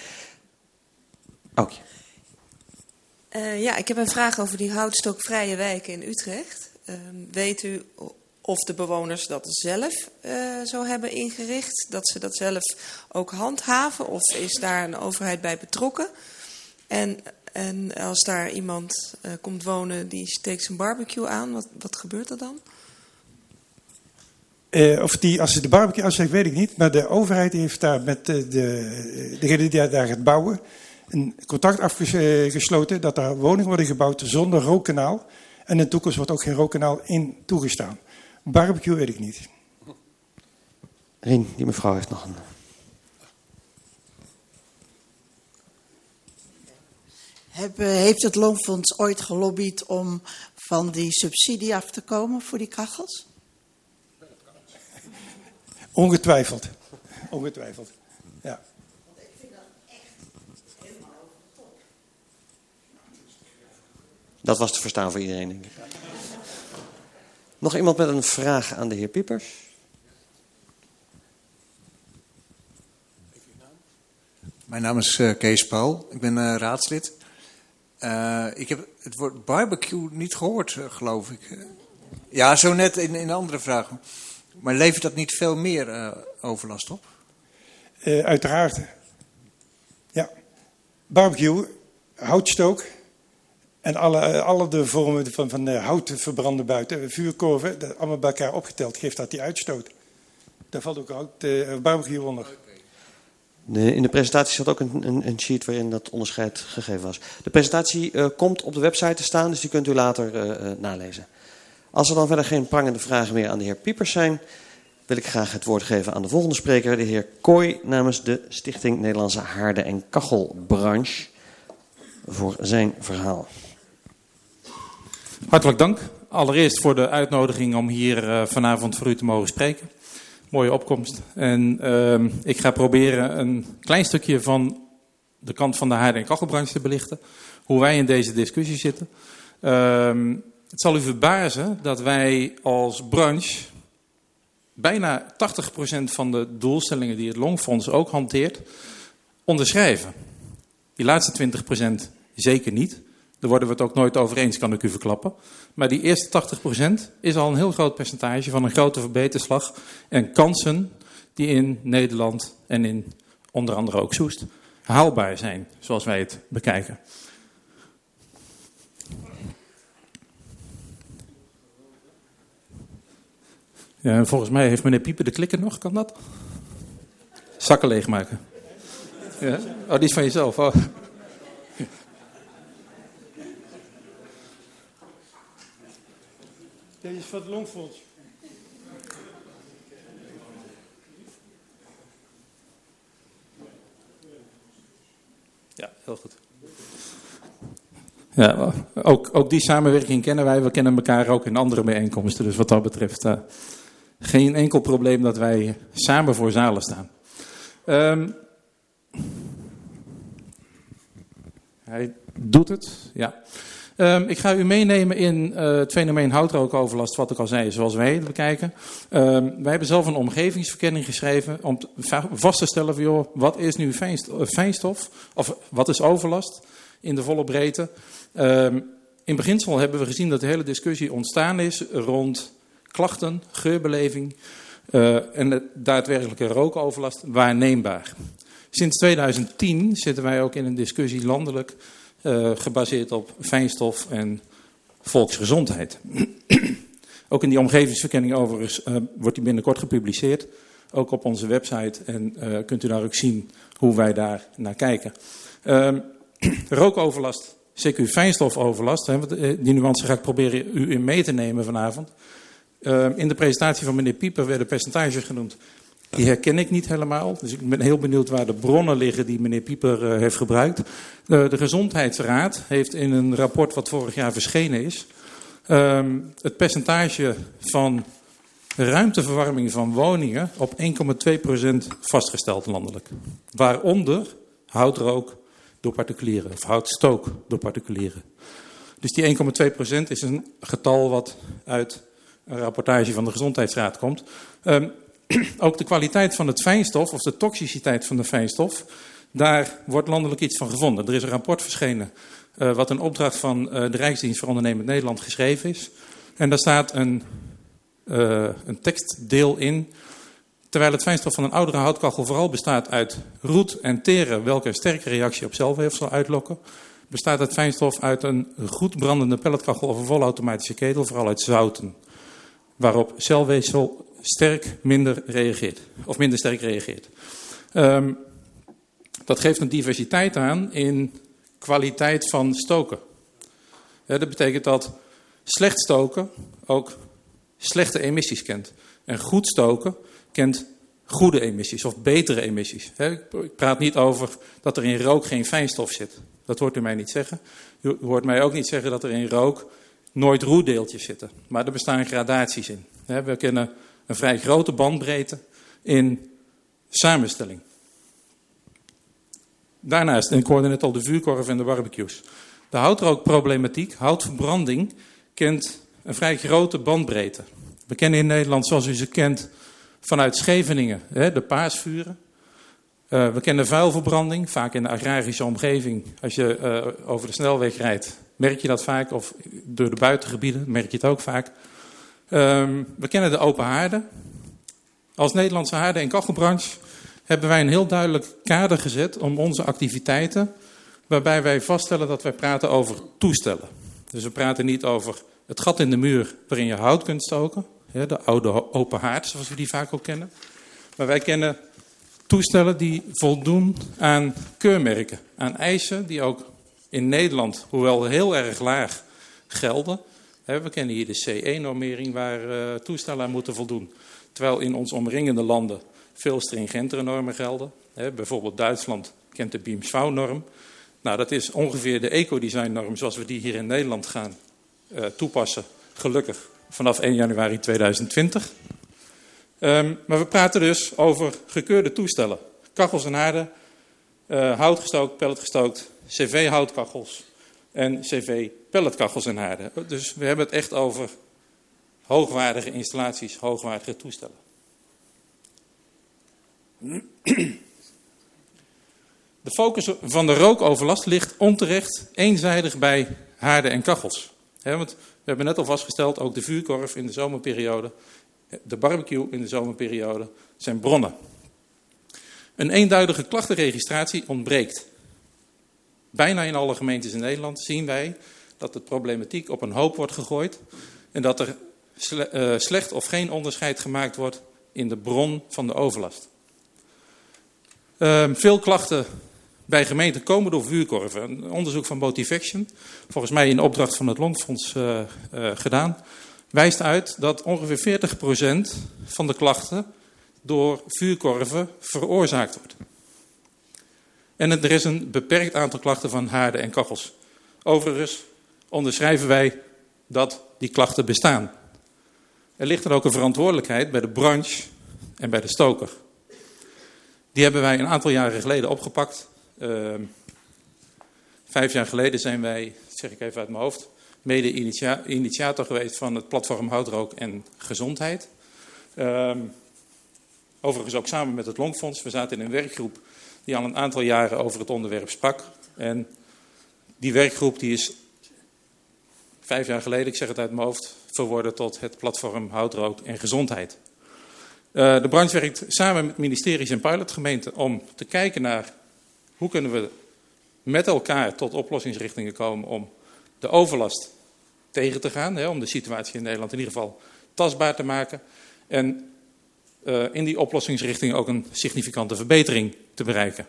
Speaker 1: Oké.
Speaker 4: Ja, ik heb een vraag over die houtstokvrije wijken in Utrecht. Uh, weet u of de bewoners dat zelf zo hebben ingericht? Dat ze dat zelf ook handhaven? Of is daar een overheid bij betrokken? En, en als daar iemand uh, komt wonen die steekt zijn barbecue aan, wat, wat gebeurt er dan?
Speaker 5: Uh, of die, als ze de barbecue aansteekt, weet ik niet. Maar de overheid heeft daar met de, de, degene die daar gaat bouwen een contract afgesloten dat daar woningen worden gebouwd zonder rookkanaal. En in de toekomst wordt ook geen rookkanaal in toegestaan. Barbecue weet ik niet.
Speaker 1: Rien, die mevrouw heeft nog een.
Speaker 8: Heeft het Loonfonds ooit gelobbyd om van die subsidie af te komen voor die kachels?
Speaker 5: Ongetwijfeld. Ongetwijfeld. Ja.
Speaker 1: Dat was te verstaan voor iedereen, denk ik. Nog iemand met een vraag aan de heer Piepers?
Speaker 9: Mijn naam is uh, Kees Paul. Ik ben uh, raadslid. Uh, ik heb het woord barbecue niet gehoord, geloof ik. Ja, zo net in, in andere vragen. Maar levert dat niet veel meer overlast op?
Speaker 5: uiteraard. Ja. Barbecue, houtstook, en alle, alle de vormen van, van hout verbranden buiten, vuurkorven, dat allemaal bij elkaar opgeteld geeft dat die uitstoot. Daar valt ook hout, barbecue onder.
Speaker 1: In de presentatie zat ook een, een, een, sheet waarin dat onderscheid gegeven was. De presentatie uh, komt op de website te staan, dus die kunt u later uh, nalezen. Als er dan verder geen prangende vragen meer aan de heer Piepers zijn, wil ik graag het woord geven aan de volgende spreker, de heer Kooi namens de Stichting Nederlandse Haarde- en Kachelbranche, voor zijn verhaal.
Speaker 10: Hartelijk dank. Allereerst voor de uitnodiging om hier vanavond voor u te mogen spreken. Mooie opkomst. En uh, ik ga proberen een klein stukje van de kant van de haarde- en kachelbranche te belichten. Hoe wij in deze discussie zitten. Uh, het zal u verbazen dat wij als branche bijna 80% van de doelstellingen die het Longfonds ook hanteert, onderschrijven. Die laatste 20% zeker niet. Daar worden we het ook nooit over eens, kan ik u verklappen. Maar die eerste 80% is al een heel groot percentage van een grote verbeterslag en kansen die in Nederland en in onder andere ook Soest haalbaar zijn, zoals wij het bekijken. Ja, en volgens mij heeft meneer Pieper de klikker nog, kan dat? Zakken leegmaken. Ja? Oh, die is van jezelf. Oh.
Speaker 5: Deze is van het Longfonds.
Speaker 10: Ja, heel goed. Ja, ook, ook die samenwerking kennen wij. We kennen elkaar ook in andere bijeenkomsten. Dus wat dat betreft uh, geen enkel probleem dat wij samen voor zalen staan. Um, hij doet het, ja. Um, ik ga u meenemen in uh, het fenomeen houtrookoverlast, wat ik al zei, zoals wij bekijken. Um, wij hebben zelf een omgevingsverkenning geschreven om vast te stellen van, wat is nu fijnstof, of wat is overlast in de volle breedte. Um, in beginsel hebben we gezien dat de hele discussie ontstaan is rond klachten, geurbeleving uh, en de daadwerkelijke rookoverlast waarneembaar. Sinds 2010 zitten wij ook in een discussie landelijk gebaseerd op fijnstof en volksgezondheid. ook in die omgevingsverkenning overigens uh, wordt die binnenkort gepubliceerd. Ook op onze website en uh, kunt u daar ook zien hoe wij daar naar kijken. Uh, rookoverlast, CQ fijnstofoverlast, hè, die nuance ga ik proberen u in mee te nemen vanavond. Uh, in de presentatie van meneer Pieper werden percentages genoemd. Die herken ik niet helemaal. Dus ik ben heel benieuwd waar de bronnen liggen die meneer Pieper uh, heeft gebruikt. Uh, de Gezondheidsraad heeft in een rapport wat vorig jaar verschenen is... Um, het percentage van ruimteverwarming van woningen op 1,2% vastgesteld landelijk. Waaronder houtrook door particulieren, of houtstook door particulieren. Dus die 1,2% is een getal wat uit een rapportage van de Gezondheidsraad komt. Um, ook de kwaliteit van het fijnstof, of de toxiciteit van de fijnstof, daar wordt landelijk iets van gevonden. Er is een rapport verschenen, uh, wat een opdracht van uh, de Rijksdienst voor Ondernemend Nederland geschreven is. En daar staat een, uh, een tekstdeel in. Terwijl het fijnstof van een oudere houtkachel vooral bestaat uit roet en teren, welke een sterke reactie op celweefsel uitlokken, bestaat het fijnstof uit een goed brandende pelletkachel of een volautomatische ketel, vooral uit zouten. Waarop celweefsel sterk minder reageert. Of minder sterk reageert. Um, dat geeft een diversiteit aan in kwaliteit van stoken. Dat betekent dat slecht stoken ook slechte emissies kent. En goed stoken kent goede emissies of betere emissies. Ik praat niet over dat er in rook geen fijnstof zit. Dat hoort u mij niet zeggen. U hoort mij ook niet zeggen dat er in rook nooit roerdeeltjes zitten. Maar er bestaan gradaties in. We kennen een vrij grote bandbreedte in samenstelling. Daarnaast, en ik hoorde net al de vuurkorf en de barbecues. De houtrookproblematiek, houtverbranding, kent een vrij grote bandbreedte. We kennen in Nederland, zoals u ze kent, vanuit Scheveningen, de paasvuren. Uh, we kennen vuilverbranding, vaak in de agrarische omgeving. Als je uh, over de snelweg rijdt, merk je dat vaak. Of door de buitengebieden merk je het ook vaak. Um, we kennen de open haarden. Als Nederlandse haarden- en kachelbranche hebben wij een heel duidelijk kader gezet om onze activiteiten, waarbij wij vaststellen dat wij praten over toestellen. Dus we praten niet over het gat in de muur waarin je hout kunt stoken, de oude open haard zoals we die vaak ook kennen. Maar wij kennen toestellen die voldoen aan keurmerken, aan eisen die ook in Nederland, hoewel heel erg laag, gelden. We kennen hier de CE-normering waar uh, toestellen aan moeten voldoen. Terwijl in ons omringende landen veel stringentere normen gelden. Bijvoorbeeld Duitsland kent de BIMSVAU-norm. Nou, dat is ongeveer de ecodesign-norm zoals we die hier in Nederland gaan uh, toepassen. Gelukkig vanaf 1 januari 2020. Um, maar we praten dus over gekeurde toestellen. Kachels en haarden, uh, houtgestookt, pelletgestookt, cv-houtkachels en cv-pelletkachels en haarden. Dus we hebben het echt over hoogwaardige installaties, hoogwaardige toestellen. De focus van de rookoverlast ligt onterecht eenzijdig bij haarden en kachels. want we hebben net al vastgesteld, ook de vuurkorf in de zomerperiode, de barbecue in de zomerperiode, zijn bronnen. Een eenduidige klachtenregistratie ontbreekt. Bijna in alle gemeentes in Nederland zien wij dat de problematiek op een hoop wordt gegooid en dat er eh, slecht of geen onderscheid gemaakt wordt in de bron van de overlast. Ehm, veel klachten bij gemeenten komen door vuurkorven. Een onderzoek van Motivation, volgens mij in opdracht van het Longfonds uh, uh, gedaan, wijst uit dat ongeveer 40% van de klachten door vuurkorven veroorzaakt wordt. En er is een beperkt aantal klachten van haarden en kachels. Overigens onderschrijven wij dat die klachten bestaan. Er ligt dan ook een verantwoordelijkheid bij de branche en bij de stoker. Die hebben wij een aantal jaren geleden opgepakt. Uh, vijf jaar geleden zijn wij, zeg ik even uit mijn hoofd, mede-initiator geweest van het platform Houtrook en Gezondheid. Uh, overigens ook samen met het Longfonds. We zaten in een werkgroep die al een aantal jaren over het onderwerp sprak. En die werkgroep die is vijf jaar geleden, ik zeg het uit mijn hoofd, verworden tot het platform Houtrook en Gezondheid. Uh, de branche werkt samen met ministeries en pilotgemeenten om te kijken naar hoe kunnen we met elkaar tot oplossingsrichtingen komen om de overlast tegen te gaan. Hè, om de situatie in Nederland in ieder geval tastbaar te maken. En uh, in die oplossingsrichting ook een significante verbetering te bereiken.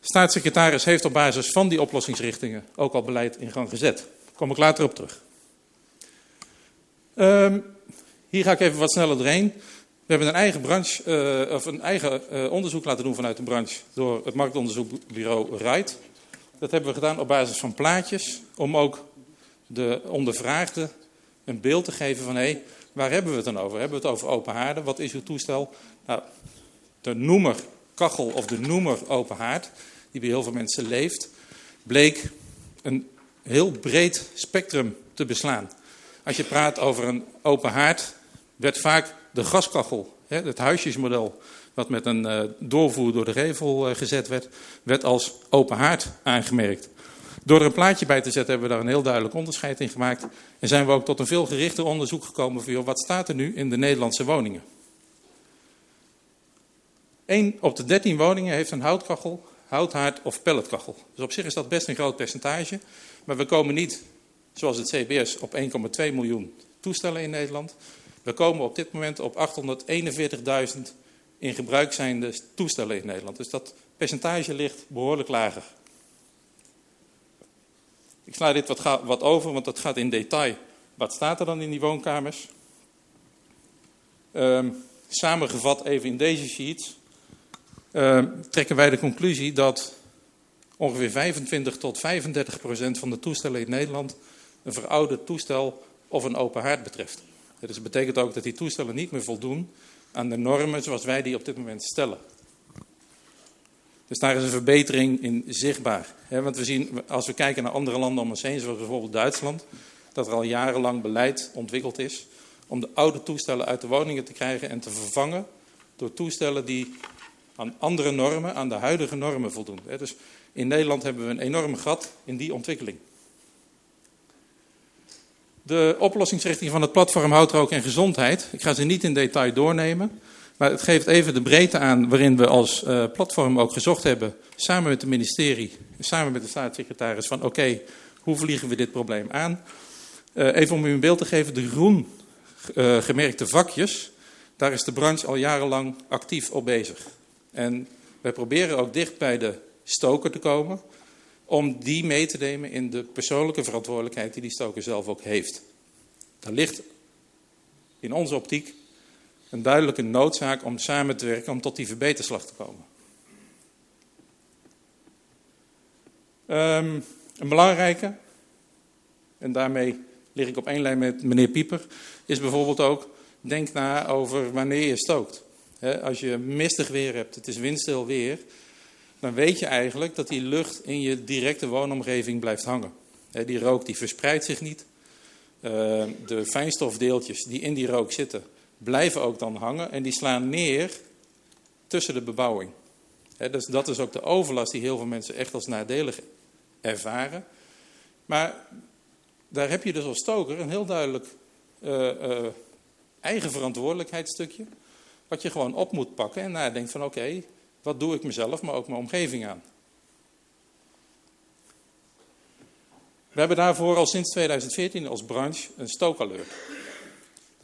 Speaker 10: Staatssecretaris heeft op basis van die oplossingsrichtingen ook al beleid in gang gezet. Daar kom ik later op terug. Um, hier ga ik even wat sneller doorheen. We hebben een eigen, branche, uh, of een eigen uh, onderzoek laten doen vanuit de branche door het marktonderzoekbureau RIDE. Dat hebben we gedaan op basis van plaatjes, om ook de ondervraagden een beeld te geven van hé, hey, waar hebben we het dan over? Hebben we het over open haarden? Wat is uw toestel? Nou, de noemer kachel of de noemer open haard, die bij heel veel mensen leeft, bleek een heel breed spectrum te beslaan. Als je praat over een open haard, werd vaak de gaskachel, het huisjesmodel, wat met een uh, doorvoer door de gevel uh, gezet werd, werd als open haard aangemerkt. Door er een plaatje bij te zetten hebben we daar een heel duidelijk onderscheid in gemaakt. En zijn we ook tot een veel gerichter onderzoek gekomen van wat staat er nu in de Nederlandse woningen. 1 op de 13 woningen heeft een houtkachel, houthaard of pelletkachel. Dus op zich is dat best een groot percentage. Maar we komen niet, zoals het CBS, op 1,2 miljoen toestellen in Nederland. We komen op dit moment op 841.000 in gebruik zijnde toestellen in Nederland. Dus dat percentage ligt behoorlijk lager. Ik sla dit wat, wat over, want dat gaat in detail. Wat staat er dan in die woonkamers? Um, samengevat even in deze sheets uh, trekken wij de conclusie dat ongeveer 25 tot 35 procent van de toestellen in Nederland een verouderd toestel of een open haard betreft. Dus dat betekent ook dat die toestellen niet meer voldoen aan de normen zoals wij die op dit moment stellen. Dus daar is een verbetering in zichtbaar. want we zien, als we kijken naar andere landen om ons heen, zoals bijvoorbeeld Duitsland, dat er al jarenlang beleid ontwikkeld is om de oude toestellen uit de woningen te krijgen en te vervangen door toestellen die aan andere normen, aan de huidige normen voldoen. Dus in Nederland hebben we een enorm gat in die ontwikkeling. De oplossingsrichting van het platform Houtrook en Gezondheid, ik ga ze niet in detail doornemen, maar het geeft even de breedte aan waarin we als uh, platform ook gezocht hebben, samen met het ministerie, samen met de staatssecretaris, van oké, hoe vliegen we dit probleem aan? Uh, even om u een beeld te geven, de groen uh, gemerkte vakjes, Daar is de branche al jarenlang actief op bezig. En wij proberen ook dicht bij de stoker te komen om die mee te nemen in de persoonlijke verantwoordelijkheid die die stoker zelf ook heeft. Daar ligt in onze optiek een duidelijke noodzaak om samen te werken om tot die verbeterslag te komen. Um, een belangrijke, en daarmee lig ik op één lijn met meneer Pieper, is bijvoorbeeld ook, denk na over wanneer je stookt. als je mistig weer hebt, het is windstil weer, dan weet je eigenlijk dat die lucht in je directe woonomgeving blijft hangen. die rook die verspreidt zich niet. Ehm, de fijnstofdeeltjes die in die rook zitten, blijven ook dan hangen en die slaan neer tussen de bebouwing. dus dat is ook de overlast die heel veel mensen echt als nadelig ervaren. Maar daar heb je dus als stoker een heel duidelijk uh, uh, eigen verantwoordelijkheidsstukje. Wat je gewoon op moet pakken en nadenkt van oké, wat doe ik mezelf, maar ook mijn omgeving aan. We hebben daarvoor al sinds 2014 als branche een stookalert.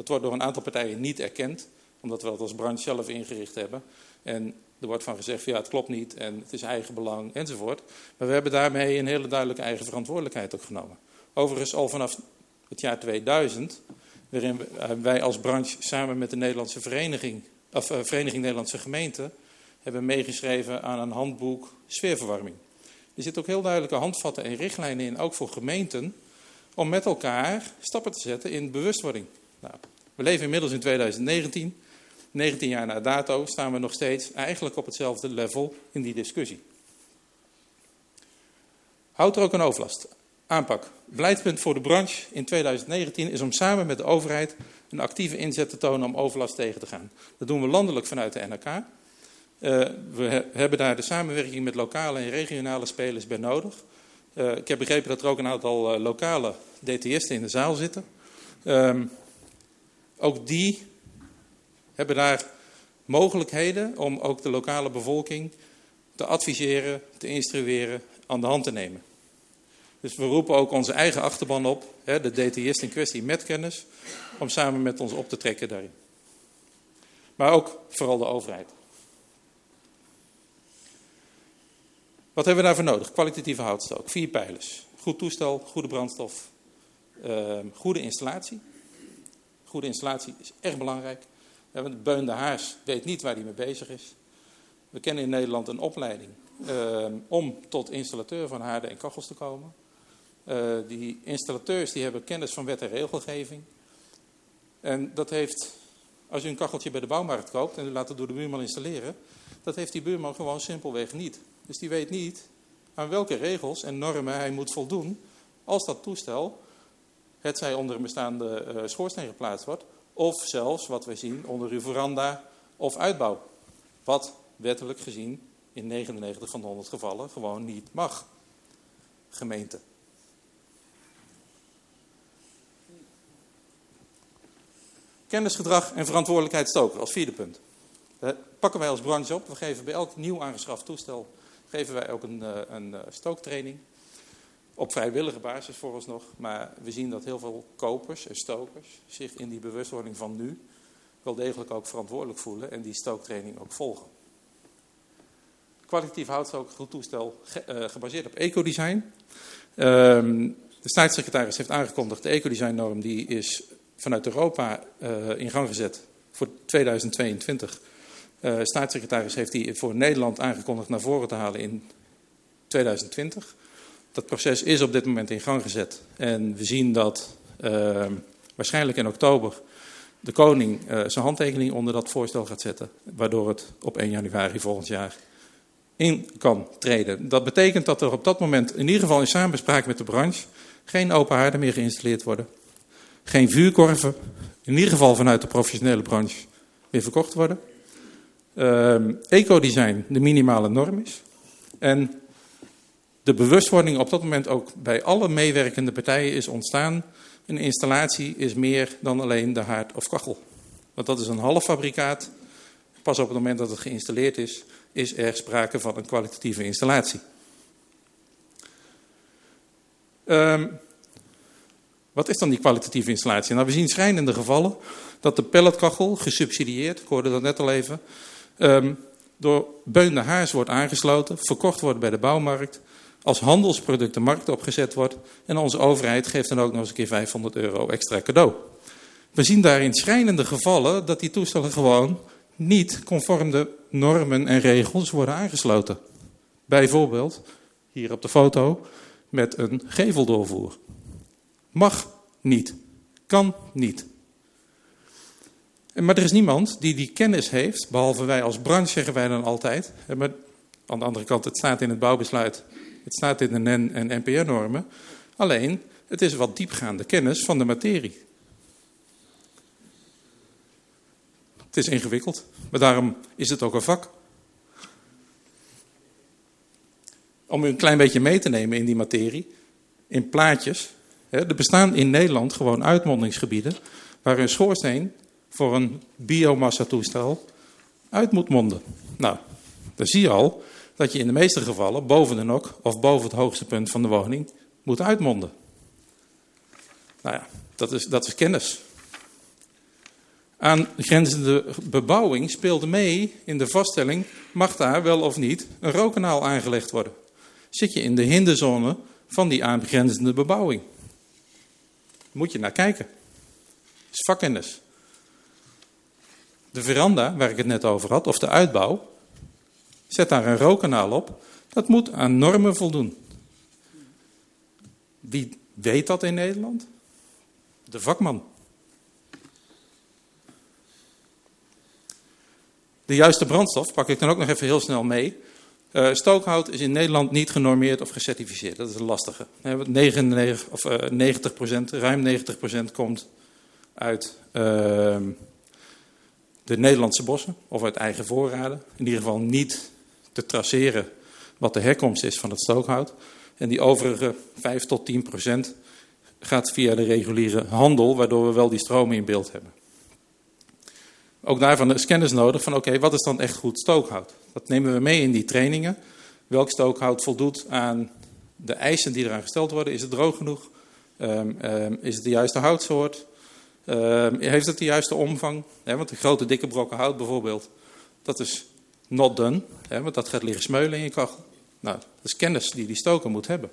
Speaker 10: Dat wordt door een aantal partijen niet erkend, omdat we het als branche zelf ingericht hebben. En er wordt van gezegd, ja, het klopt niet en het is eigen belang enzovoort. Maar we hebben daarmee een hele duidelijke eigen verantwoordelijkheid ook genomen. Overigens al vanaf het jaar 2000, waarin wij als branche samen met de Nederlandse Vereniging, of, uh, Vereniging Nederlandse Gemeenten, hebben meegeschreven aan een handboek sfeerverwarming. Er zitten ook heel duidelijke handvatten en richtlijnen in, ook voor gemeenten, om met elkaar stappen te zetten in bewustwording. Nou, we leven inmiddels in 2019. 19 jaar na dato staan we nog steeds eigenlijk op hetzelfde level in die discussie. Houdt er ook een overlast. Aanpak. Beleidspunt voor de branche in 2019 is om samen met de overheid een actieve inzet te tonen om overlast tegen te gaan. Dat doen we landelijk vanuit de NRK. Uh, we hebben daar de samenwerking met lokale en regionale spelers bij nodig. Uh, ik heb begrepen dat er ook een aantal uh, lokale DTS'en in de zaal zitten. Um, ook die hebben daar mogelijkheden om ook de lokale bevolking te adviseren, te instrueren, aan de hand te nemen. Dus we roepen ook onze eigen achterban op, de DTist in kwestie met kennis, om samen met ons op te trekken daarin. Maar ook vooral de overheid. Wat hebben we daarvoor nodig? Kwalitatieve houtstook, vier pijlers. Goed toestel, goede brandstof, uh, goede installatie. Goede installatie is erg belangrijk. Want Beun de Haars weet niet waar hij mee bezig is. We kennen in Nederland een opleiding uh, om tot installateur van haarden en kachels te komen. Uh, die installateurs die hebben kennis van wet en regelgeving. En dat heeft, als u een kacheltje bij de bouwmarkt koopt en u laat het door de buurman installeren, dat heeft die buurman gewoon simpelweg niet. Dus die weet niet aan welke regels en normen hij moet voldoen als dat toestel, het zij onder een bestaande uh, schoorsteen geplaatst wordt, of zelfs, wat wij zien, onder uw veranda of uitbouw. Wat wettelijk gezien in 99 van de 100 gevallen gewoon niet mag. Gemeente. Kennisgedrag en verantwoordelijkheid stoken als vierde punt. Dat pakken wij als branche op. We geven bij elk nieuw aangeschaft toestel geven wij ook een, eh, een eh, stooktraining. Op vrijwillige basis vooralsnog. Maar we zien dat heel veel kopers en stokers zich in die bewustwording van nu wel degelijk ook verantwoordelijk voelen en die stooktraining ook volgen. Kwalitatief houtstook goed toestel ge, uh, gebaseerd op ecodesign. Um, de staatssecretaris heeft aangekondigd, de ecodesign-norm die is vanuit Europa uh, in gang gezet voor 2022. Uh, de staatssecretaris heeft die voor Nederland aangekondigd naar voren te halen in 2020. Dat proces is op dit moment in gang gezet. En we zien dat uh, waarschijnlijk in oktober de koning uh, zijn handtekening onder dat voorstel gaat zetten. Waardoor het op 1 januari volgend jaar in kan treden. Dat betekent dat er op dat moment, in ieder geval in samenspraak met de branche, geen open haarden meer geïnstalleerd worden. Geen vuurkorven, in ieder geval vanuit de professionele branche, weer verkocht worden. Uh, ecodesign de minimale norm is. En de bewustwording op dat moment ook bij alle meewerkende partijen is ontstaan. Een installatie is meer dan alleen de haard of kachel. Want dat is een halffabrikaat. Pas op het moment dat het geïnstalleerd is, is er sprake van een kwalitatieve installatie. Um, Wat is dan die kwalitatieve installatie? Nou, we zien schrijnende gevallen dat de pelletkachel, gesubsidieerd, ik hoorde dat net al even, um, door Beun de Haars wordt aangesloten, verkocht wordt bij de bouwmarkt, als handelsproduct de markt opgezet wordt en onze overheid geeft dan ook nog eens een keer 500 euro extra cadeau. We zien daarin schrijnende gevallen dat die toestellen gewoon niet conform de normen en regels worden aangesloten. Bijvoorbeeld, hier op de foto, met een geveldoorvoer. Mag niet. Kan niet. Maar er is niemand die die kennis heeft, behalve wij als branche zeggen wij dan altijd. Maar aan de andere kant, het staat in het bouwbesluit, het staat in de NEN en NPR-normen. Alleen, het is wat diepgaande kennis van de materie. Het is ingewikkeld, maar daarom is het ook een vak. Om u een klein beetje mee te nemen in die materie, in plaatjes. Er bestaan in Nederland gewoon uitmondingsgebieden waar een schoorsteen voor een biomassa-toestel uit moet monden. Nou, dan zie je al dat je in de meeste gevallen boven de nok of boven het hoogste punt van de woning moet uitmonden. Nou ja, dat is, dat is kennis. Aan grenzende bebouwing speelde mee in de vaststelling: mag daar wel of niet een rookkanaal aangelegd worden? Zit je in de hinderzone van die aangrenzende bebouwing? Moet je naar kijken. Dat is vakkennis. De veranda, waar ik het net over had, of de uitbouw, zet daar een rookkanaal op. Dat moet aan normen voldoen. Wie weet dat in Nederland? De vakman. De juiste brandstof pak ik dan ook nog even heel snel mee. Uh, stookhout is in Nederland niet genormeerd of gecertificeerd. Dat is een lastige. 99, of, uh, 90%, ruim 90% komt uit uh, de Nederlandse bossen of uit eigen voorraden. In ieder geval niet te traceren wat de herkomst is van het stookhout. En die overige 5 tot 10 procent gaat via de reguliere handel, waardoor we wel die stromen in beeld hebben. Ook daarvan is kennis nodig van oké, wat is dan echt goed stookhout? Dat nemen we mee in die trainingen. Welk stookhout voldoet aan de eisen die eraan gesteld worden? Is het droog genoeg? Um, um, is het de juiste houtsoort? Uh, heeft het de juiste omvang? want de grote dikke brokken hout bijvoorbeeld, dat is not done. want dat gaat liggen smeulen in je kachel. Nou, dat is kennis die die stoker moet hebben.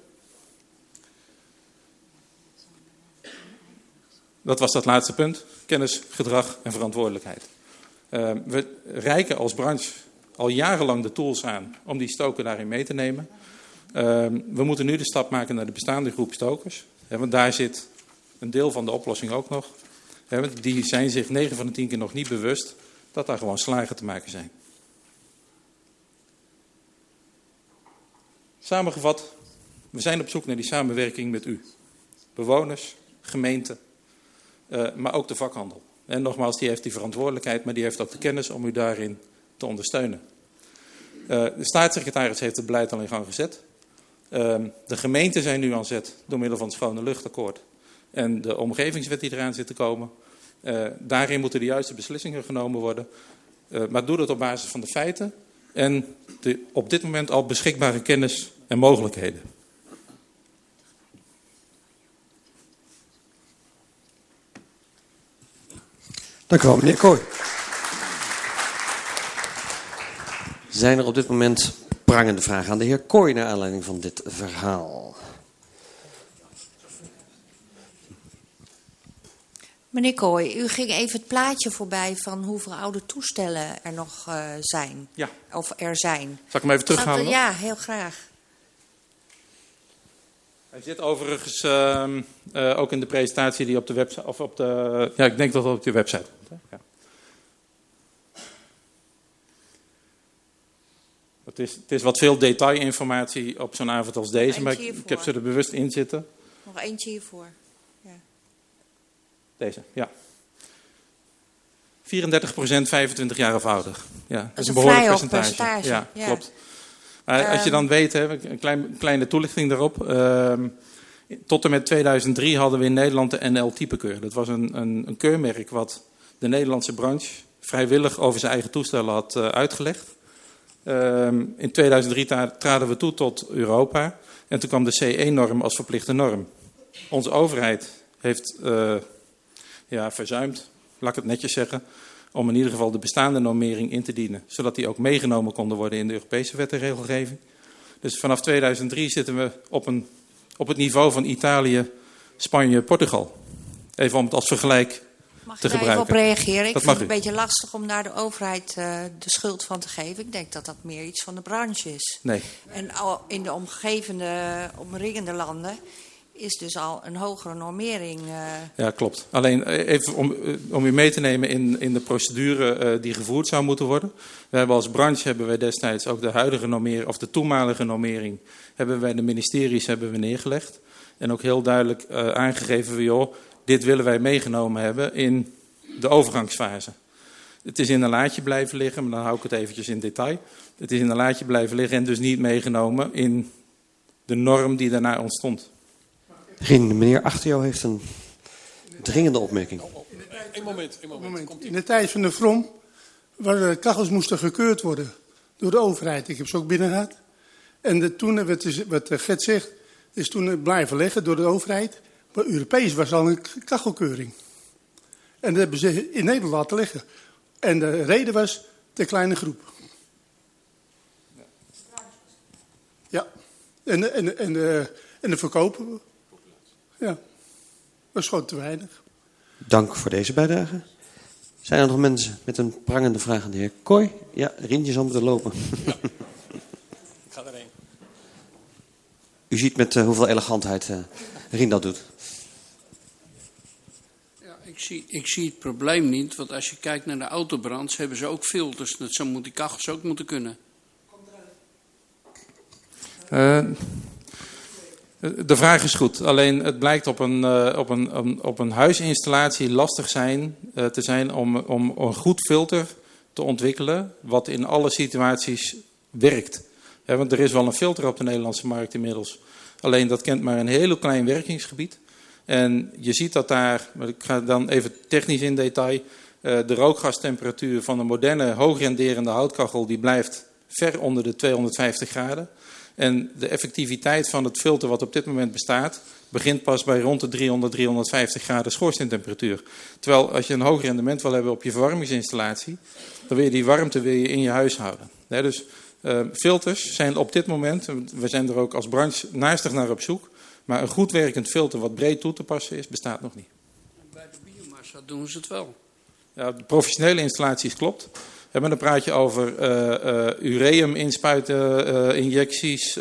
Speaker 10: Dat was dat laatste punt. Kennis, gedrag en verantwoordelijkheid. Uh, we reiken als branche al jarenlang de tools aan om die stoker daarin mee te nemen. Uh, we moeten nu de stap maken naar de bestaande groep stokers. want daar zit een deel van de oplossing ook nog die zijn zich 9 van de 10 keer nog niet bewust dat daar gewoon slagen te maken zijn. Samengevat, we zijn op zoek naar die samenwerking met u. Bewoners, gemeente, uh, maar ook de vakhandel. En nogmaals, die heeft die verantwoordelijkheid, maar die heeft ook de kennis om u daarin te ondersteunen. Uh, de staatssecretaris heeft het beleid al in gang gezet. Uh, de gemeenten zijn nu aan zet door middel van het schone luchtakkoord en de omgevingswet die eraan zit te komen. Uh, daarin moeten de juiste beslissingen genomen worden. Maar doe dat op basis van de feiten en de op dit moment al beschikbare kennis en mogelijkheden.
Speaker 1: Dank u wel, meneer Kooi. Zijn er op dit moment prangende vragen aan de heer Kooi naar aanleiding van dit verhaal?
Speaker 11: Meneer Kooi, u ging even het plaatje voorbij van hoeveel oude toestellen er nog uh, zijn.
Speaker 10: Ja.
Speaker 11: Of er zijn.
Speaker 10: Zal ik hem even terughalen?
Speaker 11: Ja, heel graag.
Speaker 10: Hij zit overigens uh, uh, ook in de presentatie die op de website, of op de, ja, ik denk dat het op de website komt. Ja. Het is, het is wat veel detailinformatie op zo'n avond als deze, maar ik, ik, heb ze er bewust in zitten.
Speaker 11: Nog eentje hiervoor.
Speaker 10: Deze, ja. 34 procent 25 jaar of ouder. Ja, dat,
Speaker 11: dat
Speaker 10: is een behoorlijk
Speaker 11: percentage.
Speaker 10: percentage. Ja, ja, klopt. Uh, als je dan weet, hè, een klein, kleine toelichting daarop. Uh, tot en met 2003 hadden we in Nederland de NL-typekeur. Dat was een, een, een, keurmerk wat de Nederlandse branche vrijwillig over zijn eigen toestellen had uh, uitgelegd. Ehm, in 2003 traden we toe tot Europa. En toen kwam de CE-norm als verplichte norm. Onze overheid heeft uh, ja, verzuimd, laat ik het netjes zeggen, om in ieder geval de bestaande normering in te dienen. Zodat die ook meegenomen konden worden in de Europese wet en regelgeving. Dus vanaf 2003 zitten we op, een, op het niveau van Italië, Spanje, Portugal. Even om het als vergelijk
Speaker 11: Mag
Speaker 10: te
Speaker 11: ik daar even op reageren? Ik
Speaker 10: Dat
Speaker 11: vind het een beetje lastig om daar de overheid uh, de schuld van te geven. Ik denk dat dat meer iets van de branche is.
Speaker 10: Nee.
Speaker 11: En al in de omgevende, omringende landen is dus al een hogere normering. Uh,
Speaker 10: Ja, klopt. Alleen eh, even om, eh, om u mee te nemen in, in de procedure die gevoerd zou moeten worden. We hebben als branche hebben wij destijds ook de huidige normering, of de toenmalige normering, hebben wij de ministeries hebben we neergelegd. En ook heel duidelijk aangegeven van joh, dit willen wij meegenomen hebben in de overgangsfase. Het is in een laadje blijven liggen, maar dan hou ik het eventjes in detail. Het is in een laadje blijven liggen en dus niet meegenomen in de norm die daarna ontstond.
Speaker 1: Rien, meneer achter jou heeft een dringende opmerking.
Speaker 2: Eén moment, één moment.
Speaker 12: In de tijd van de From, waar de kachels moesten gekeurd worden door de overheid. Ik heb ze ook binnen gehad. En de, toen, wat, is, wat Gert zegt, is toen blijven liggen door de overheid. Maar Europees was al een kachelkeuring. En dat hebben ze in Nederland laten liggen. En de reden was de kleine groep. Ja. En, en, en, de, en de verkopen. Ja. was gewoon te weinig.
Speaker 1: Dank voor deze bijdrage. Zijn er nog mensen met een prangende vraag aan de heer Kooi? Ja, Rientje zal moeten lopen.
Speaker 2: Ja. Ik ga erheen.
Speaker 1: U ziet met uh, hoeveel elegantheid uh, Rien dat doet.
Speaker 13: Ja, ik, zie, ik zie het probleem niet, want als je kijkt naar de autobrands, hebben ze ook filters. Dat zou die kachels ook moeten kunnen.
Speaker 10: Uh, de vraag is goed, alleen het blijkt op een, uh, op een, op een huisinstallatie lastig zijn, uh, te zijn om, om een goed filter te ontwikkelen wat in alle situaties werkt. Want er is wel een filter op de Nederlandse markt inmiddels, alleen dat kent maar een heel klein werkingsgebied. En je ziet dat daar, ik ga dan even technisch in detail, uh, de rookgastemperatuur van een moderne hoogrenderende houtkachel die blijft ver onder de 250 graden. En de effectiviteit van het filter wat op dit moment bestaat, begint pas bij rond de 300, 350 graden schoorsteentemperatuur. Terwijl als je een hoog rendement wil hebben op je verwarmingsinstallatie, dan wil je die warmte wil je in je huis houden. Dus uh, filters zijn op dit moment, we zijn er ook als branche naastig naar op zoek, maar een goed werkend filter wat breed toe te passen is, bestaat nog niet.
Speaker 13: Bij de biomassa doen ze het wel.
Speaker 10: Ja, de professionele installaties klopt. Maar dan praat je over uh, uh, ureum inspuiten, uh, injecties,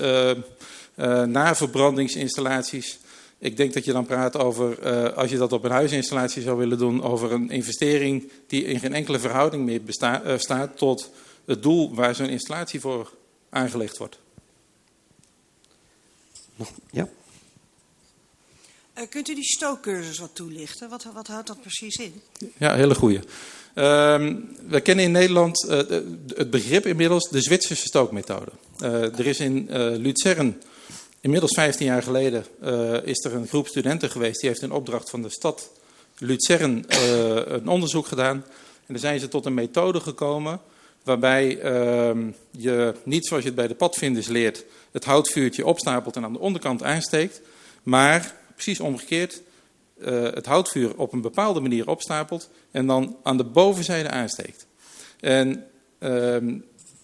Speaker 10: naverbrandingsinstallaties. Ik denk dat je dan praat over, als je dat op een huisinstallatie zou willen doen, over een investering die in geen enkele verhouding meer besta- staat tot het doel waar zo'n installatie voor aangelegd wordt.
Speaker 1: Ja.
Speaker 8: Uh, kunt u die stookcursus wat toelichten? Wat, wat houdt dat precies in?
Speaker 10: Ja, hele goeie. Uh, we kennen in Nederland uh, het begrip inmiddels de Zwitserse stookmethode. Uh, er is in Luzern, inmiddels 15 jaar geleden, is er een groep studenten geweest. Die heeft in opdracht van de stad Luzern een onderzoek gedaan. En daar zijn ze tot een methode gekomen waarbij ehm, je niet zoals je het bij de padvinders leert, het houtvuurtje opstapelt en aan de onderkant aansteekt. Maar precies omgekeerd, uh, het houtvuur op een bepaalde manier opstapelt en dan aan de bovenzijde aansteekt. En uh,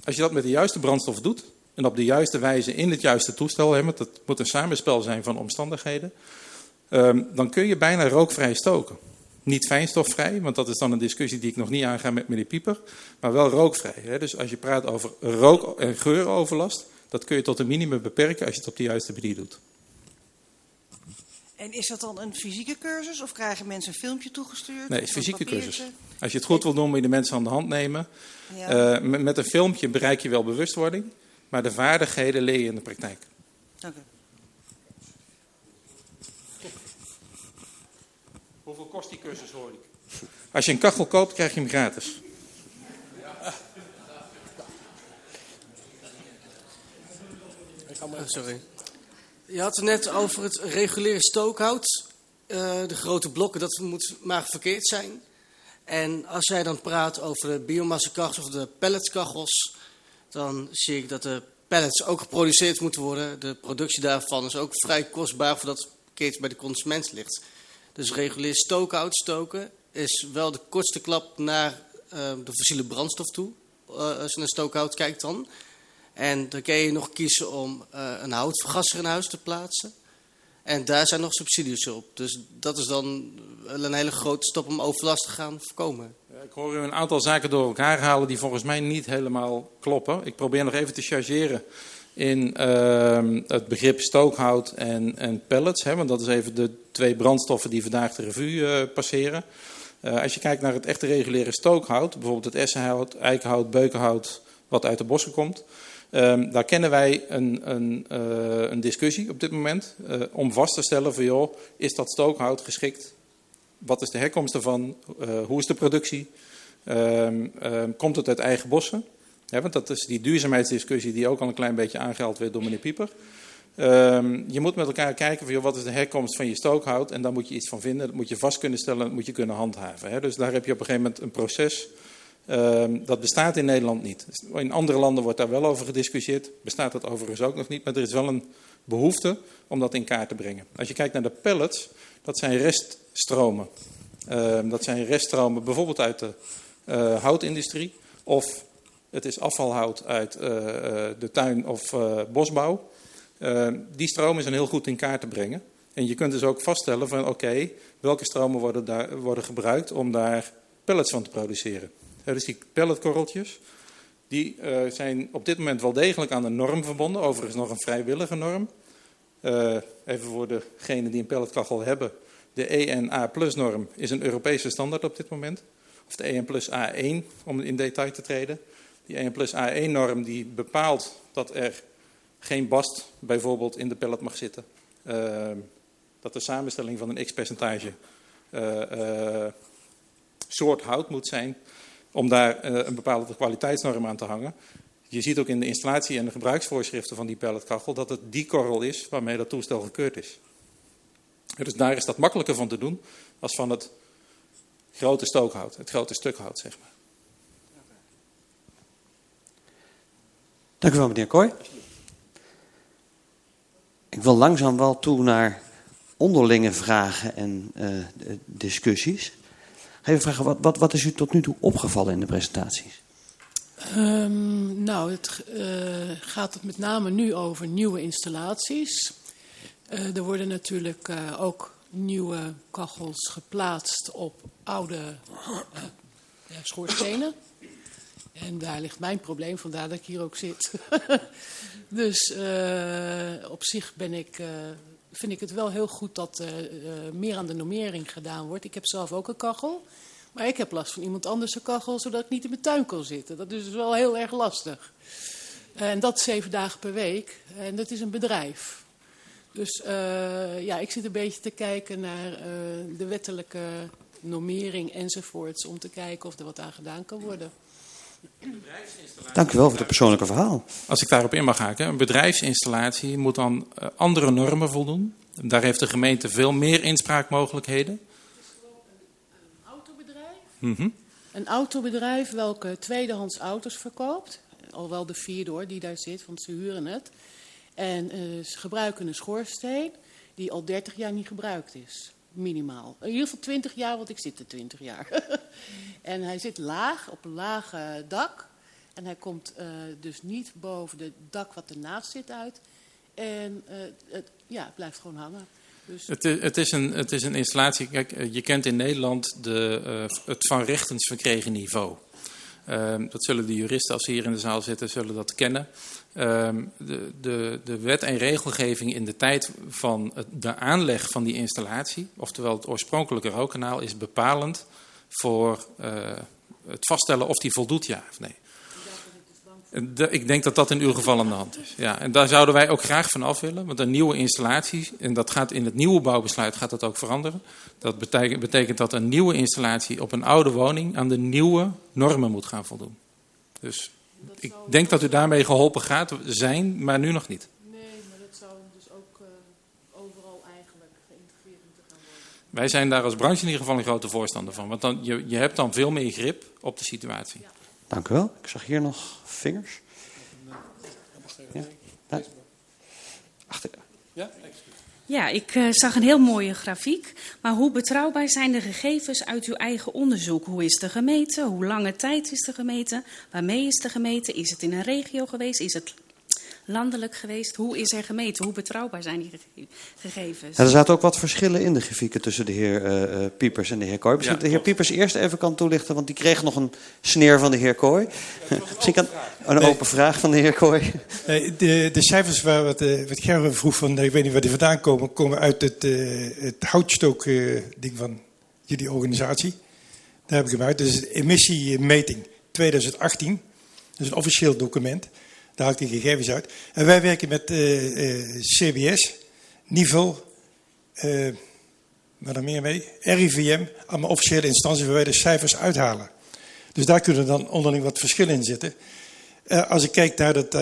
Speaker 10: als je dat met de juiste brandstof doet en op de juiste wijze in het juiste toestel, want dat moet een samenspel zijn van omstandigheden, uh, dan kun je bijna rookvrij stoken. Niet fijnstofvrij, want dat is dan een discussie die ik nog niet aanga met meneer Pieper, maar wel rookvrij. Hè. Dus als je praat over rook- en geuroverlast, dat kun je tot een minimum beperken als je het op de juiste manier doet.
Speaker 8: En is dat dan een fysieke cursus of krijgen mensen een filmpje toegestuurd?
Speaker 10: Nee, fysieke cursus. Als je het goed wil doen, moet je de mensen aan de hand nemen.
Speaker 8: Ja.
Speaker 10: Uh, met, met, een filmpje bereik je wel bewustwording, maar de vaardigheden leer je in de praktijk.
Speaker 8: Dank u.
Speaker 10: Hoeveel kost die cursus, hoor ik? Als je een kachel koopt, krijg je hem gratis.
Speaker 14: Oh, sorry. Je had het net over het reguliere stookhout. Uh, de grote blokken, dat moet maar verkeerd zijn. En als jij dan praat over de biomassakachels of de pelletskachels... dan zie ik dat de pellets ook geproduceerd moeten worden. De productie daarvan is ook vrij kostbaar voordat het verkeerd bij de consument ligt. Dus regulier stookhout stoken is wel de kortste klap naar uh, de fossiele brandstof toe. Uh, als je naar stookhout kijkt dan. En dan kun je nog kiezen om uh, een houtvergasser in huis te plaatsen. En daar zijn nog subsidies op. Dus dat is dan een hele grote stap om overlast te gaan voorkomen.
Speaker 10: Ik hoor u een aantal zaken door elkaar halen die volgens mij niet helemaal kloppen. Ik probeer nog even te chargeren in uh, het begrip stookhout en, en pellets. Hè, want dat is even de twee brandstoffen die vandaag de revue uh, passeren. Uh, als je kijkt naar het echte reguliere stookhout, bijvoorbeeld het essenhout, eikenhout, beukenhout, wat uit de bossen komt. Um, daar kennen wij een, een, uh, een discussie op dit moment uh, om vast te stellen van joh, is dat stookhout geschikt? Wat is de herkomst ervan? Uh, hoe is de productie? Um, um, komt het uit eigen bossen? Want dat is die duurzaamheidsdiscussie die ook al een klein beetje aangehaald werd door meneer Pieper. je moet met elkaar kijken van joh, wat is de herkomst van je stookhout en daar moet je iets van vinden. Dat moet je vast kunnen stellen, dat moet je kunnen handhaven. Hè? Dus daar heb je op een gegeven moment een proces Um, dat bestaat in Nederland niet. In andere landen wordt daar wel over gediscussieerd. Bestaat dat overigens ook nog niet. Maar er is wel een behoefte om dat in kaart te brengen. Als je kijkt naar de pellets, dat zijn reststromen. Um, dat zijn reststromen bijvoorbeeld uit de uh, houtindustrie. Of het is afvalhout uit uh, de tuin of bosbouw. die stromen zijn heel goed in kaart te brengen. En je kunt dus ook vaststellen van oké, welke stromen worden, daar, worden gebruikt om daar pellets van te produceren. Dus die pelletkorreltjes, die uh, zijn op dit moment wel degelijk aan een norm verbonden. Overigens nog een vrijwillige norm. Uh, even voor degenen die een pelletkachel hebben. De ENA plus norm is een Europese standaard op dit moment. Of de EN plus A1, om in detail te treden. Die EN plus A1 norm die bepaalt dat er geen bast bijvoorbeeld in de pellet mag zitten. Uh, dat de samenstelling van een x-percentage soort hout moet zijn om daar uh, een bepaalde kwaliteitsnorm aan te hangen. Je ziet ook in de installatie en de gebruiksvoorschriften van die pelletkachel dat het die korrel is waarmee dat toestel gekeurd is. Dus daar is dat makkelijker van te doen als van het grote stookhout, het grote stukhout, zeg maar.
Speaker 1: Dank u wel, meneer Kooi. Ik wil langzaam wel toe naar onderlinge vragen en uh, discussies. Even vragen, wat, wat, wat is u tot nu toe opgevallen in de presentaties?
Speaker 15: Um, nou, het uh, gaat het met name nu over nieuwe installaties. Uh, er worden natuurlijk uh, ook nieuwe kachels geplaatst op oude schoorstenen. En daar ligt mijn probleem, vandaar dat ik hier ook zit. dus op zich ben ik vind ik het wel heel goed dat uh, uh, meer aan de normering gedaan wordt. Ik heb zelf ook een kachel. Maar ik heb last van iemand anders een kachel, zodat ik niet in mijn tuin kan zitten. Dat is dus wel heel erg lastig. En dat zeven dagen per week. En dat is een bedrijf. Dus uh, ja, ik zit een beetje te kijken naar de wettelijke normering enzovoorts. Om te kijken of er wat aan gedaan kan worden.
Speaker 1: Dank u wel voor het persoonlijke verhaal.
Speaker 10: Als ik daarop in mag haken. Een bedrijfsinstallatie moet dan uh, andere normen voldoen. Daar heeft de gemeente veel meer inspraakmogelijkheden.
Speaker 15: Een autobedrijf? Mm -hmm. Een autobedrijf welke tweedehands auto's verkoopt. Al wel de vierde hoor, die daar zit, want ze huren het. En uh, ze gebruiken een schoorsteen die al 30 jaar niet gebruikt is minimaal. In ieder geval 20 jaar, want ik zit er 20 jaar. en hij zit laag, op een laag dak. En hij komt uh, dus niet boven het dak wat ernaast zit uit. En uh, het, ja, blijft gewoon hangen. Dus...
Speaker 10: Het, is, het, is een, het is een installatie. Kijk, je kent in Nederland de, het van rechtens verkregen niveau. Um, dat zullen de juristen, als ze hier in de zaal zitten, zullen dat kennen. Um, de, de, de wet en regelgeving in de tijd van de aanleg van die installatie, oftewel het oorspronkelijke rookkanaal, is bepalend voor uh, het vaststellen of die voldoet, ja of nee. Ik denk dat dat in uw geval aan de hand is. Ja, en daar zouden wij ook graag van af willen. Want een nieuwe installatie, en dat gaat in het nieuwe bouwbesluit gaat dat ook veranderen. Dat betekent, betekent dat een nieuwe installatie op een oude woning aan de nieuwe normen moet gaan voldoen. Dus ik denk dat u daarmee geholpen gaat zijn, maar nu nog niet.
Speaker 15: Nee, maar dat zou dus ook uh, overal eigenlijk geïntegreerd moeten gaan worden.
Speaker 10: Wij zijn daar als branche in ieder geval een grote voorstander van. Want dan, je, je hebt dan veel meer grip op de situatie. Ja.
Speaker 1: Dank u wel. Ik zag hier nog vingers. Ja? Ja. Achter.
Speaker 16: Ja, Ja, ik uh, zag een heel mooie grafiek. Maar hoe betrouwbaar zijn de gegevens uit uw eigen onderzoek? Hoe is de gemeten? Hoe lange tijd is de gemeten? Waarmee is de gemeten? Is het in een regio geweest? Is het landelijk geweest? Hoe is er gemeten? Hoe betrouwbaar zijn die gegevens?
Speaker 1: er zaten ook wat verschillen in de grafieken tussen de heer uh, Piepers en de heer Kooi. Misschien ja, de heer Piepers eerst even kan toelichten, want die kreeg nog een sneer van de heer Kooi. Misschien kan een nee. open vraag van de heer Kooi.
Speaker 5: Nee, de, de cijfers waar wat, uh, wat Gerben vroeg, van, ik weet niet waar die vandaan komen, komen uit het, uh, het houtstook-ding van jullie organisatie. Daar heb ik hem uit. Dat is de emissiemeting 2018. Dat is een officieel document. Daar haal ik die gegevens uit. En wij werken met uh, uh, CBS, Niveau, uh, wat er meer mee, RIVM, allemaal officiële instanties waar wij de cijfers uithalen. Dus daar kunnen dan onderling wat verschillen in zitten. als ik kijk naar dat,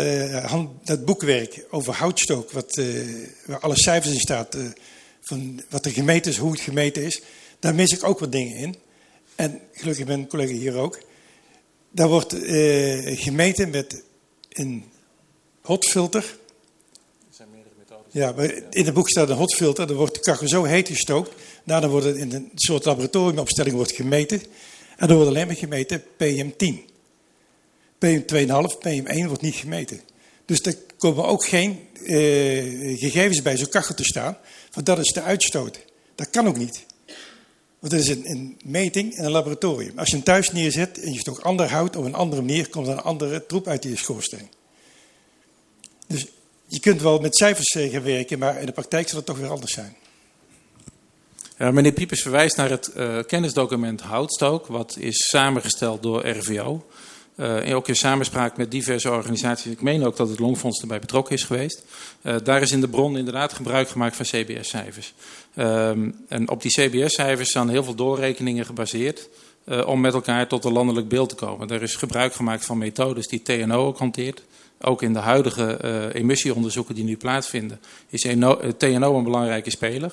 Speaker 5: dat boekwerk over houtstook, wat, waar alle cijfers in staat, van wat er gemeten is, hoe het gemeten is, daar mis ik ook wat dingen in. En gelukkig ben collega hier ook. Daar wordt gemeten met een hotfilter. Er zijn meerdere methoden. Ja, maar in het boek staat een hotfilter. Dan wordt de kachel zo heet gestookt. Daarna wordt het in een soort laboratoriumopstelling wordt gemeten. En dan wordt alleen maar gemeten PM10. PM2,5, PM1 wordt niet gemeten. Dus er komen ook geen eh, gegevens bij zo'n kachel te staan. Want dat is de uitstoot. Dat kan ook niet. Want dat is een, meting in een laboratorium. Als je hem thuis neerzet en je stokt ander hout op een andere manier, komt er een andere troep uit die schoorsteen. Dus je kunt wel met cijfers eh, gaan werken, maar in de praktijk zal het toch weer anders zijn.
Speaker 10: Ja, meneer Piepers verwijst naar het uh, kennisdocument Houtstook, wat is samengesteld door RVO. Uh, en ook in samenspraak met diverse organisaties. Ik meen ook dat het Longfonds erbij betrokken is geweest. Uh, daar is in de bron inderdaad gebruik gemaakt van CBS-cijfers. Um, en op die CBS-cijfers staan heel veel doorrekeningen gebaseerd uh, om met elkaar tot een landelijk beeld te komen. Er is gebruik gemaakt van methodes die TNO ook hanteert. Ook in de huidige uh, emissieonderzoeken die nu plaatsvinden, is TNO een belangrijke speler.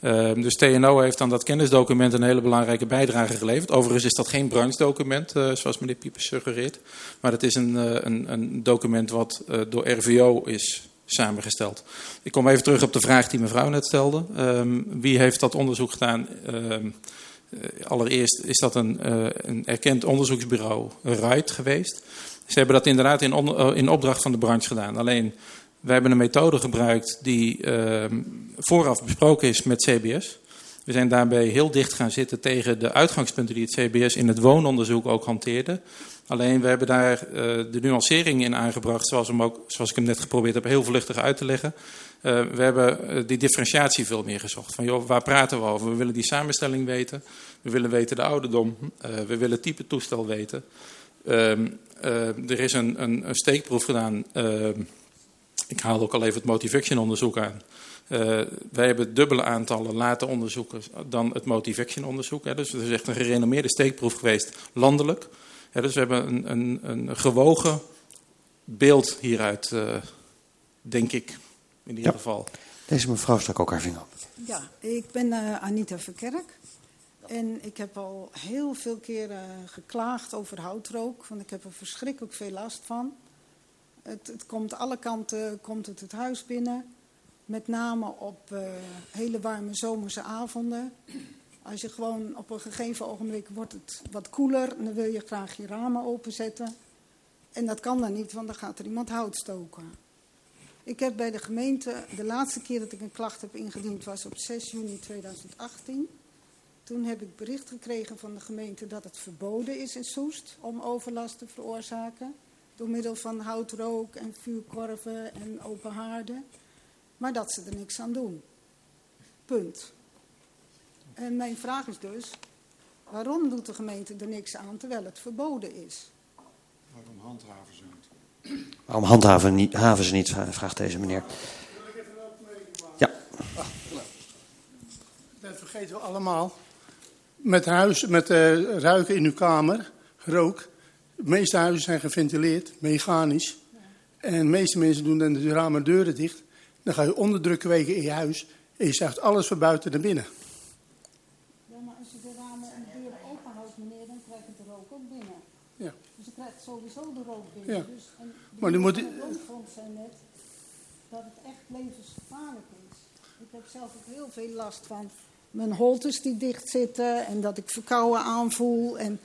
Speaker 10: Uh, dus TNO heeft aan dat kennisdocument een hele belangrijke bijdrage geleverd. Overigens is dat geen branchedocument, zoals meneer Piepers suggereert. Maar het is een, een, een document wat door RVO is samengesteld. Ik kom even terug op de vraag die mevrouw net stelde. Um, wie heeft dat onderzoek gedaan? Um, allereerst is dat een, een erkend onderzoeksbureau, RIDE, geweest. Ze hebben dat inderdaad in, on, in opdracht van de branche gedaan. Alleen wij hebben een methode gebruikt die uh, vooraf besproken is met CBS. We zijn daarbij heel dicht gaan zitten tegen de uitgangspunten die het CBS in het woononderzoek ook hanteerde. Alleen we hebben daar uh, de nuancering in aangebracht, zoals, hem ook, zoals ik hem net geprobeerd heb heel vluchtig uit te leggen. Uh, we hebben die differentiatie veel meer gezocht. Van joh, waar praten we over? We willen die samenstelling weten. We willen weten de ouderdom. We willen type toestel weten. Ehm, er is een, een, steekproef gedaan ehm, ik haal ook al even het motivation onderzoek aan. Wij hebben dubbele aantallen laten onderzoeken dan het motivation onderzoek. Hè. Dus het is echt een gerenommeerde steekproef geweest landelijk. Dus we hebben een, een, een gewogen beeld hieruit, uh, denk ik, in ieder ja. geval.
Speaker 1: Deze mevrouw stak ook haar vinger op.
Speaker 8: Ja, ik ben uh, Anita Verkerk. En ik heb al heel veel keren geklaagd over houtrook, want ik heb er verschrikkelijk veel last van. Het, het komt alle kanten komt het, het huis binnen. Met name op uh, hele warme zomerse avonden. Als je gewoon op een gegeven ogenblik wordt het wat koeler, dan wil je graag je ramen openzetten. En dat kan dan niet, want dan gaat er iemand hout stoken. Ik heb bij de gemeente, de laatste keer dat ik een klacht heb ingediend was op 6 juni 2018. Toen heb ik bericht gekregen van de gemeente dat het verboden is in Soest om overlast te veroorzaken door middel van houtrook en vuurkorven en open haarden. Maar dat ze er niks aan doen. Punt. En mijn vraag is dus, waarom doet de gemeente er niks aan terwijl het verboden is?
Speaker 7: Waarom handhaven ze
Speaker 1: niet? Waarom handhaven niet, haven ze niet, vraagt deze meneer. Ja.
Speaker 12: Dat vergeten we allemaal. Met, huis, met uh, ruiken in uw kamer, rook. De meeste huizen zijn geventileerd, mechanisch. En de meeste mensen doen dan de ramen en deuren dicht. Dan ga je onderdruk kweken in je huis en je zuigt alles van buiten naar binnen.
Speaker 8: Ja, maar als je de ramen en de deuren open houdt, meneer, dan krijg je de rook ook binnen.
Speaker 12: Ja.
Speaker 8: Je sowieso de rook binnen.
Speaker 12: Ja.
Speaker 8: Dus, en
Speaker 12: maar nu moet...
Speaker 8: De zei net dat het echt levensgevaarlijk is. Ik heb zelf ook heel veel last van mijn holtes die dicht zitten en dat ik verkouden aanvoel. En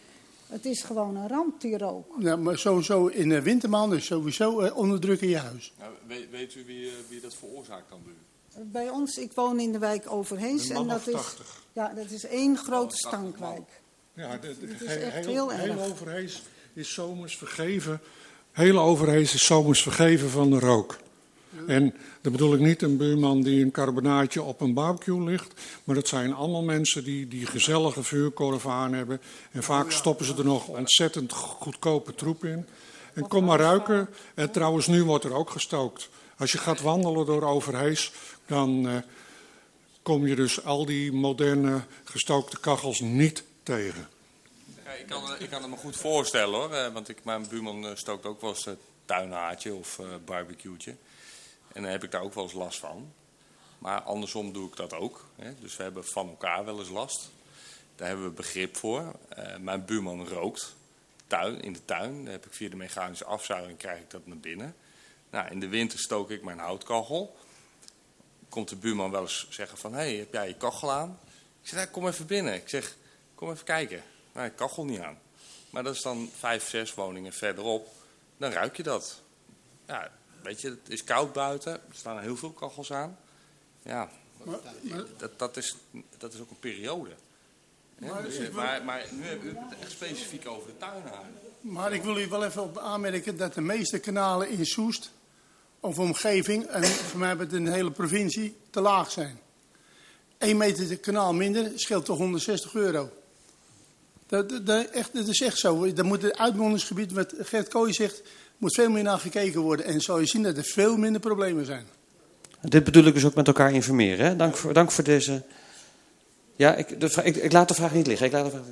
Speaker 8: het is gewoon een ramp, die rook.
Speaker 12: Ja, maar sowieso in de wintermaanden is sowieso uh, onderdruk in je huis.
Speaker 17: Nou, weet, weet, u wie, uh, wie dat veroorzaakt dan bij u?
Speaker 8: Bij ons, ik woon in de wijk Overhees.
Speaker 7: Een
Speaker 8: en dat is, ja, dat is één grote
Speaker 7: Oh,
Speaker 8: stankwijk.
Speaker 7: Ja,
Speaker 8: is echt
Speaker 7: heel,
Speaker 8: heel erg.
Speaker 7: heel Overhees is zomers vergeven. Hele Overhees is zomers vergeven van de rook. En dat bedoel ik niet een buurman die een carbonaatje op een barbecue ligt. Maar dat zijn allemaal mensen die, die gezellige vuurkorf aan hebben. En vaak stoppen ze er nog ontzettend goedkope troep in. En kom maar ruiken. En trouwens, nu wordt er ook gestookt. Als je gaat wandelen door Overhees, dan eh, kom je dus al die moderne gestookte kachels niet tegen.
Speaker 17: Ik, kan, ik kan het me goed voorstellen hoor. eh, Want ik, mijn buurman eh, stookt ook wel eens een tuinhaartje of eh barbecue'tje. En dan heb ik daar ook wel eens last van. Maar andersom doe ik dat ook. Hè. Dus we hebben van elkaar wel eens last. Daar hebben we begrip voor. Eh, mijn buurman rookt tuin, in de tuin. Dan heb ik via de mechanische afzuiging krijg ik dat naar binnen. Nou, in de winter stook ik mijn houtkachel. Komt de buurman wel eens zeggen van... Hé, hey, heb jij je kachel aan? Ik zeg, "Ja, kom even binnen. Ik zeg, kom even kijken. Nou, ik kachel niet aan. Maar dat is dan vijf, zes woningen verderop. Dan ruik je dat. Ja, weet je, het is koud buiten. Er staan heel veel kachels aan. Ja, dat, dat, is, dat is ook een periode.
Speaker 12: Maar
Speaker 17: dus,
Speaker 12: wil-
Speaker 17: maar, maar nu hebben we het echt specifiek over de tuinhaar.
Speaker 12: Maar ik wil u wel even op aanmerken dat de meeste kanalen in Soest of omgeving, en voor mij hebben het in de hele provincie, te laag zijn. 1 meter kanaal minder scheelt toch 160 euro. Dat, dat, dat- echt, dat is echt zo. Daar moet het uitmondingsgebied, wat Gert Kooi zegt, moet veel meer naar gekeken worden. En zal je zien dat er veel minder problemen zijn.
Speaker 1: Dit bedoel ik dus ook met elkaar informeren. Hè? Dank, voor, dank voor deze. Ja, ik, de, ik, ik laat de vraag niet liggen. Ik laat de vraag...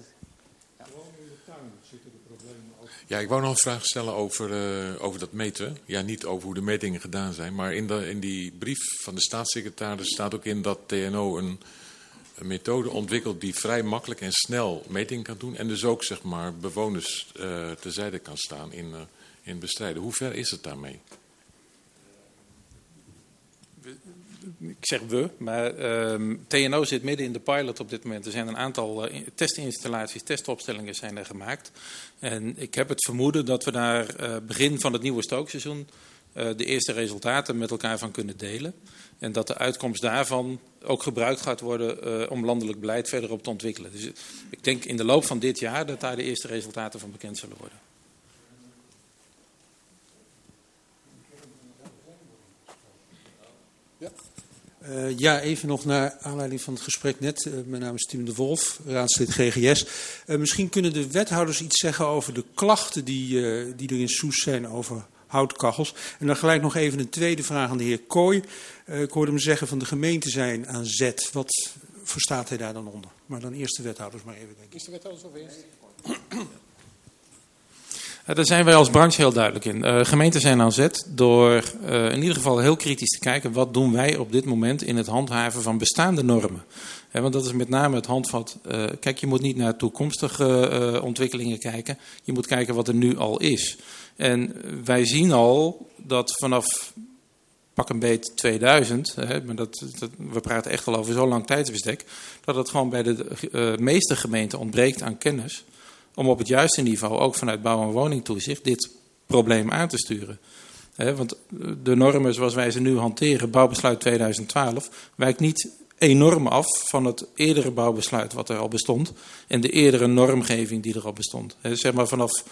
Speaker 2: Ja, ik wou nog een vraag stellen over, eh, over dat meten. Ja, niet over hoe de metingen gedaan zijn. Maar in, de, in die brief van de staatssecretaris staat ook in dat TNO een, een methode ontwikkelt die vrij makkelijk en snel metingen kan doen. En dus ook zeg maar, bewoners eh terzijde kan staan in, eh, in bestrijden. Hoe ver is het daarmee?
Speaker 10: Ik zeg we, maar ehm, TNO zit midden in de pilot op dit moment. Er zijn een aantal eh, in- testinstallaties, testopstellingen zijn er gemaakt. En ik heb het vermoeden dat we daar begin van het nieuwe stookseizoen de eerste resultaten met elkaar van kunnen delen. En dat de uitkomst daarvan ook gebruikt gaat worden eh, om landelijk beleid verder op te ontwikkelen. Dus ik denk in de loop van dit jaar dat daar de eerste resultaten van bekend zullen worden.
Speaker 18: Eh, ja, even nog naar aanleiding van het gesprek net. Eh, mijn naam is Tim de Wolf, raadslid GGS. Eh, misschien kunnen de wethouders iets zeggen over de klachten die, eh, die er in Soes zijn over houtkachels. En dan gelijk nog even een tweede vraag aan de heer Kooi. Eh, ik hoorde hem zeggen van de gemeente zijn aan zet. Wat verstaat hij daar dan onder? Maar dan eerst de wethouders maar even, denk ik.
Speaker 12: Is de wethouder zover?
Speaker 10: Ja, daar zijn wij als branche heel duidelijk in. Eh gemeenten zijn aan zet door eh, in ieder geval heel kritisch te kijken wat doen wij op dit moment in het handhaven van bestaande normen. Hè, want dat is met name het handvat. eh, kijk, je moet niet naar toekomstige eh, ontwikkelingen kijken. Je moet kijken wat er nu al is. En wij zien al dat vanaf pak een beet 2000, hè, maar dat, dat, we praten echt al over zo'n lang tijdsbestek, dat het gewoon bij de eh, meeste gemeenten ontbreekt aan kennis om op het juiste niveau, ook vanuit bouw- en woningtoezicht, dit probleem aan te sturen. Want de normen zoals wij ze nu hanteren, bouwbesluit 2012, wijkt niet enorm af van het eerdere bouwbesluit wat er al bestond en de eerdere normgeving die er al bestond. Zeg maar vanaf,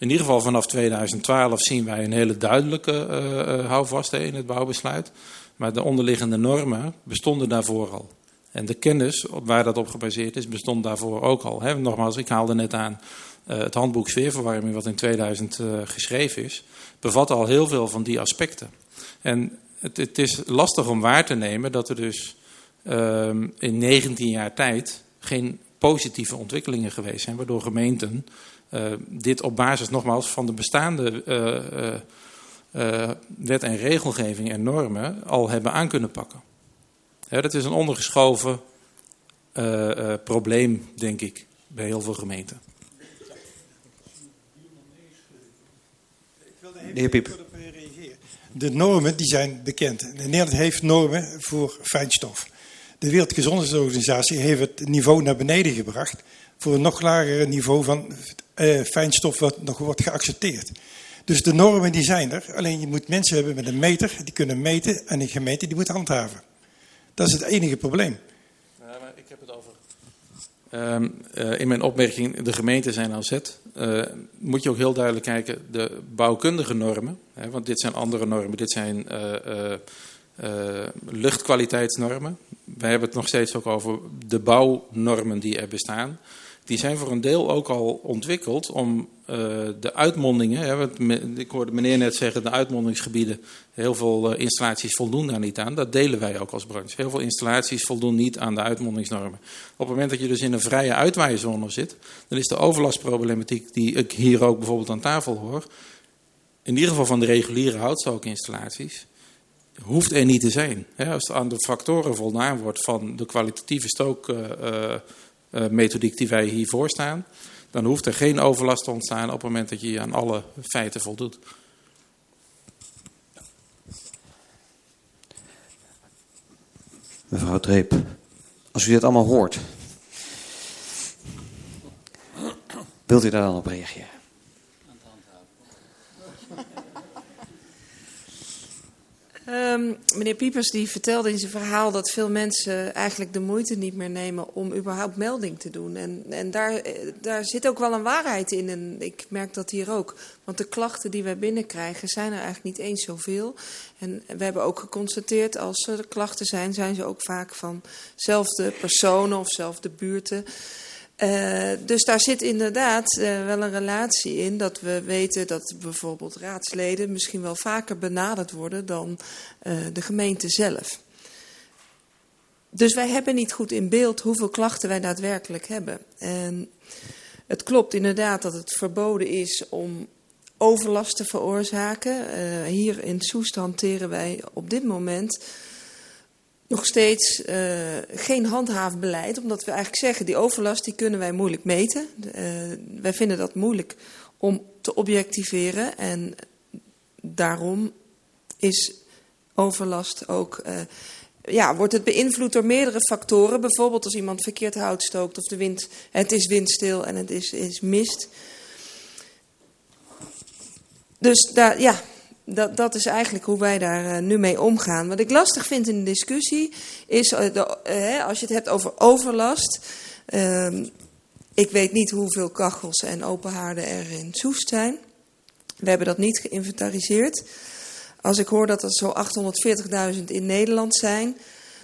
Speaker 10: in ieder geval vanaf 2012 zien wij een hele duidelijke eh, houvast in het bouwbesluit. Maar de onderliggende normen bestonden daarvoor al. En de kennis waar dat op gebaseerd is, bestond daarvoor ook al. Hè. Nogmaals, ik haalde net aan eh, het handboek sfeerverwarming, wat in 2000 eh, geschreven is, bevat al heel veel van die aspecten. En het, het is lastig om waar te nemen dat er dus ehm, in 19 jaar tijd geen positieve ontwikkelingen geweest zijn, waardoor gemeenten dit op basis nogmaals van de bestaande eh, eh, eh, wet en regelgeving en normen al hebben aan kunnen pakken. Ja, dat is een ondergeschoven eh, eh, probleem, denk ik, bij heel veel gemeenten.
Speaker 5: Ik wilde
Speaker 1: De heer Piep.
Speaker 5: De normen die zijn bekend. Nederland heeft normen voor fijnstof. De Wereldgezondheidsorganisatie heeft het niveau naar beneden gebracht voor een nog lager niveau van uh, fijnstof wat nog wordt geaccepteerd. Dus de normen die zijn er, alleen je moet mensen hebben met een meter, die kunnen meten en een gemeente die moet handhaven. Dat is het enige probleem.
Speaker 10: Maar ik heb het over. Um, uh, in mijn opmerking, de gemeenten zijn al zet. Uh, moet je ook heel duidelijk kijken, de bouwkundige normen, hè, want dit zijn andere normen, dit zijn luchtkwaliteitsnormen. Wij hebben het nog steeds ook over de bouwnormen die er bestaan die zijn voor een deel ook al ontwikkeld om uh, de uitmondingen, hè, ik hoorde meneer net zeggen, de uitmondingsgebieden, heel veel uh, installaties voldoen daar niet aan. Dat delen wij ook als branche. Heel veel installaties voldoen niet aan de uitmondingsnormen. Op het moment dat je dus in een vrije uitwaaizone zit, dan is de overlastproblematiek die ik hier ook bijvoorbeeld aan tafel hoor, in ieder geval van de reguliere houtstookinstallaties, hoeft er niet te zijn. Als er aan de factoren voldaan wordt van de kwalitatieve stook... Uh, methodiek die wij hiervoor staan, dan hoeft er geen overlast te ontstaan op het moment dat je aan alle feiten voldoet.
Speaker 1: Mevrouw Treep, als u dit allemaal hoort, wilt u daar dan op reageren?
Speaker 4: Um, meneer Piepers die vertelde in zijn verhaal dat veel mensen eigenlijk de moeite niet meer nemen om überhaupt melding te doen. En, en daar, eh, daar zit ook wel een waarheid in. En ik merk dat hier ook. Want de klachten die wij binnenkrijgen zijn er eigenlijk niet eens zoveel. En we hebben ook geconstateerd als er klachten zijn, zijn ze ook vaak van zelfde personen of zelfde buurten. Uh, dus daar zit inderdaad uh, wel een relatie in dat we weten dat bijvoorbeeld raadsleden misschien wel vaker benaderd worden dan uh, de gemeente zelf. Dus wij hebben niet goed in beeld hoeveel klachten wij daadwerkelijk hebben. En het klopt inderdaad dat het verboden is om overlast te veroorzaken. hier in Soest hanteren wij op dit moment nog steeds uh, geen handhaafbeleid. Omdat we eigenlijk zeggen, die overlast die kunnen wij moeilijk meten. Uh, wij vinden dat moeilijk om te objectiveren. En daarom is overlast ook... Uh, ja, wordt het beïnvloed door meerdere factoren. Bijvoorbeeld als iemand verkeerd hout stookt of de wind... Het is windstil en het is, is mist. Dus daar, ja, dat, dat is eigenlijk hoe wij daar uh, nu mee omgaan. Wat ik lastig vind in de discussie is, uh, de, uh, als je het hebt over overlast. Ehm, ik weet niet hoeveel kachels en open haarden er in Soest zijn. We hebben dat niet geïnventariseerd. Als ik hoor dat er zo 840.000 in Nederland zijn,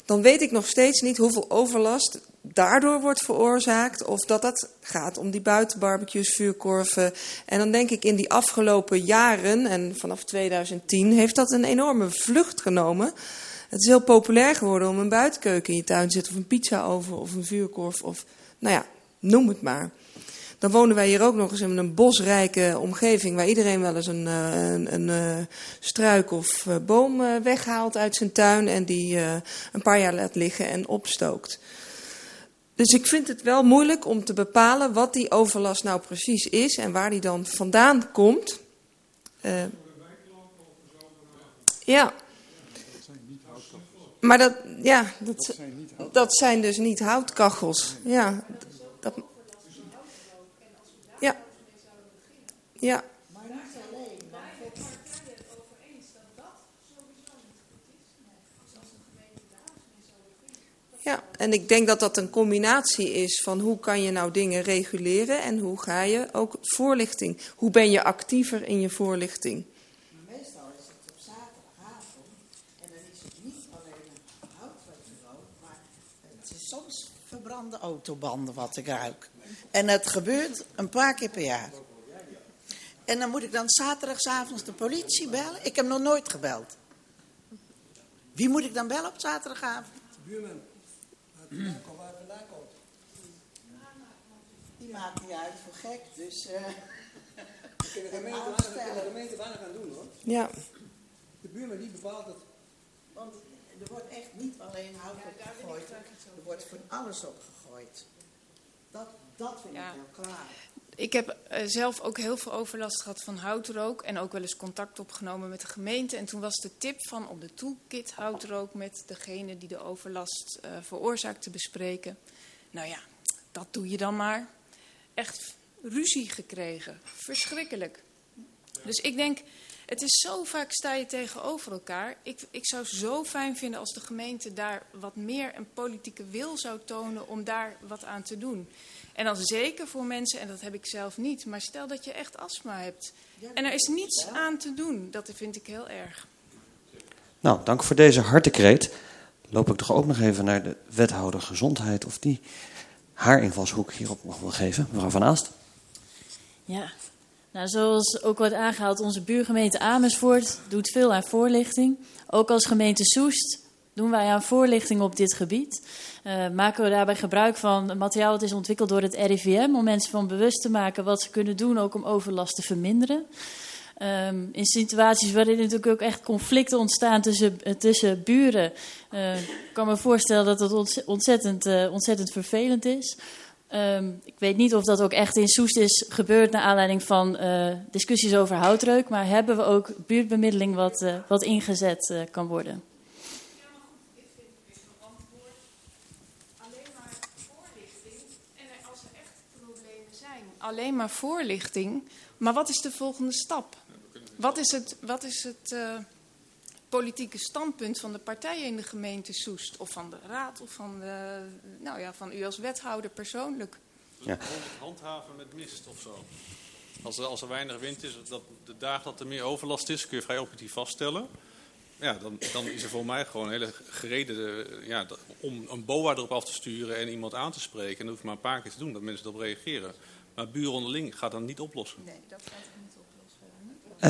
Speaker 4: dan weet ik nog steeds niet hoeveel overlast daardoor wordt veroorzaakt. Of dat dat gaat om die buitenbarbecues, vuurkorven. En dan denk ik in die afgelopen jaren, en vanaf 2010, heeft dat een enorme vlucht genomen. Het is heel populair geworden om een buitenkeuken in je tuin te zetten. Of een pizza over, of een vuurkorf. Of, nou ja, noem het maar. Dan wonen wij hier ook nog eens in een bosrijke omgeving... waar iedereen wel eens een, eh, een, een, een eh, struik of eh, boom weghaalt uit zijn tuin... en die een paar jaar laat liggen en opstookt. Dus ik vind het wel moeilijk om te bepalen wat die overlast nou precies is en waar die dan vandaan komt. Uh, ja. Maar dat, ja, dat, dat zijn dus niet houtkachels. Dat, ja. Ja. Ja, en ik denk dat dat een combinatie is van hoe kan je nou dingen reguleren en hoe ga je ook voorlichting. Hoe ben je actiever in je voorlichting?
Speaker 19: Meestal is het op zaterdagavond en dan is het niet alleen een hout wat je rookt, maar het is soms verbrande autobanden wat ik ruik. En het gebeurt een paar keer per jaar. En dan moet ik dan zaterdagavond de politie bellen. Ik heb nog nooit gebeld. Wie moet ik dan bellen op zaterdagavond?
Speaker 20: Buurman.
Speaker 19: Die maakt niet uit voor gek, dus... Uh,
Speaker 20: dat kunnen de gemeente, de gemeente weinig aan doen hoor.
Speaker 4: Ja.
Speaker 20: De buurman die bepaalt het.
Speaker 19: Want er wordt echt niet alleen hout opgegooid, er wordt van alles opgegooid. Dat, dat vind ja. ik heel klaar.
Speaker 21: Ik heb uh, zelf ook heel veel overlast gehad van houtrook en ook wel eens contact opgenomen met de gemeente. En toen was de tip van op de toolkit houtrook met degene die de overlast uh, veroorzaakt te bespreken. Nou ja, dat doe je dan maar. Echt ruzie gekregen. Verschrikkelijk. Dus ik denk, het is zo vaak sta je tegenover elkaar. Ik, ik zou zo fijn vinden als de gemeente daar wat meer een politieke wil zou tonen om daar wat aan te doen. En dan zeker voor mensen, en dat heb ik zelf niet, maar stel dat je echt astma hebt. En er is niets aan te doen. Dat vind ik heel erg.
Speaker 1: Nou, dank voor deze hartekreet. Loop ik toch ook nog even naar de wethouder gezondheid of die haar invalshoek hierop nog wil geven. Mevrouw Van Aast.
Speaker 3: Ja, nou, zoals ook wordt aangehaald, onze buurgemeente Amersfoort doet veel aan voorlichting. Ook als gemeente Soest doen wij aan voorlichting op dit gebied. Uh, maken we daarbij gebruik van materiaal dat is ontwikkeld door het RIVM om mensen van bewust te maken wat ze kunnen doen ook om overlast te verminderen. Um, in situaties waarin natuurlijk ook echt conflicten ontstaan tussen, uh, tussen buren, uh, kan me voorstellen dat dat ontzettend, ontzettend vervelend is. Um, ik weet niet of dat ook echt in Soest is gebeurd naar aanleiding van discussies over houtreuk, maar hebben we ook buurtbemiddeling wat, wat ingezet kan worden.
Speaker 21: Alleen maar voorlichting. Maar wat is de volgende stap? Wat is het, wat is het uh, politieke standpunt van de partijen in de gemeente Soest? Of van de raad of van, de, nou ja, van u als wethouder persoonlijk?
Speaker 22: Ja. Handhaven met mist of zo. Als er, als er weinig wind is, dat de dagen dat er meer overlast is, kun je vrij objectief vaststellen. Ja, dan, dan is er voor mij gewoon een hele gereden ja, om een boa erop af te sturen en iemand aan te spreken. En dat hoef je maar een paar keer te doen, dat mensen erop reageren. Maar buren onderling gaat dat niet oplossen. Nee, dat gaat niet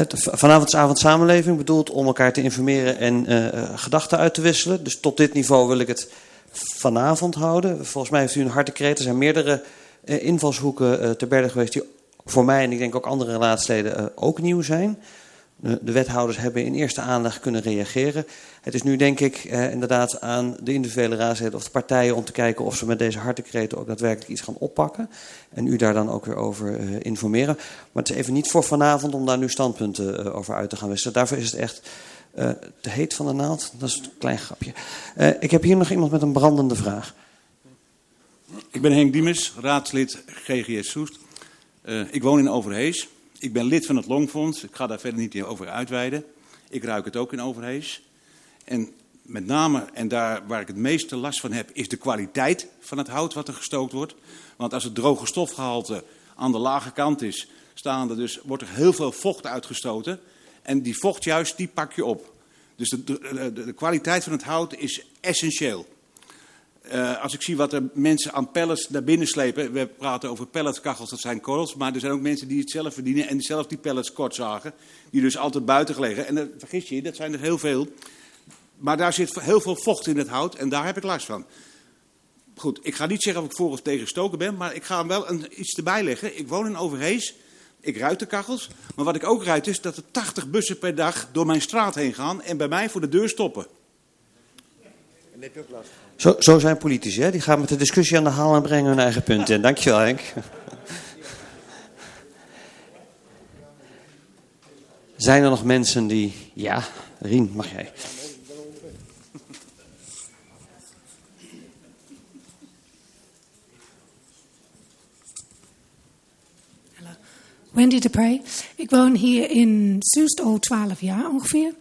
Speaker 1: oplossen. Vanavond is avond samenleving bedoeld om elkaar te informeren en uh, gedachten uit te wisselen. Dus tot dit niveau wil ik het vanavond houden. Volgens mij heeft u een harde kreet. Er zijn meerdere uh, invalshoeken uh, te berden geweest die voor mij en ik denk ook andere raadsleden ook nieuw zijn. De wethouders hebben in eerste aanleg kunnen reageren. Het is nu denk ik eh, inderdaad aan de individuele raadsleden of de partijen om te kijken of ze met deze hartekreten ook daadwerkelijk iets gaan oppakken. En u daar dan ook weer over uh, informeren. Maar het is even niet voor vanavond om daar nu standpunten uh, over uit te gaan wisselen. Daarvoor is het echt uh, te heet van de naald. Dat is een klein grapje. ik heb hier nog iemand met een brandende vraag.
Speaker 23: Ik ben Henk Diemers, raadslid GGS Soest. ik woon in Overhees. Ik ben lid van het Longfonds. Ik ga daar verder niet over uitweiden. Ik ruik het ook in Overhees. En met name, en daar waar ik het meeste last van heb, is de kwaliteit van het hout wat er gestookt wordt. Want als het droge stofgehalte aan de lage kant is, staan er dus, wordt er heel veel vocht uitgestoten. En die vocht juist, die pak je op. Dus de, de, de kwaliteit van het hout is essentieel. Uh, als ik zie wat er mensen aan pellets naar binnen slepen. We praten over pelletskachels, dat zijn korrels. Maar er zijn ook mensen die het zelf verdienen en zelf die pellets kort zagen. Die dus altijd buiten liggen. En vergis je, dat zijn er heel veel. Maar daar zit heel veel vocht in het hout en daar heb ik last van. Goed, ik ga niet zeggen of ik voor of tegen stoken ben, maar ik ga hem wel een, iets erbij leggen. Ik woon in Overhees, ik ruit de kachels. Maar wat ik ook ruit is dat er 80 bussen per dag door mijn straat heen gaan en bij mij voor de deur stoppen.
Speaker 1: En heb je ook last zo, zo zijn politici, hè? die gaan met de discussie aan de haal en brengen hun eigen punten in. Dankjewel Henk. Zijn er nog mensen die... Ja, Rien, mag jij.
Speaker 24: Wendy de Prey. Ik woon hier in Soest al 12 jaar ongeveer.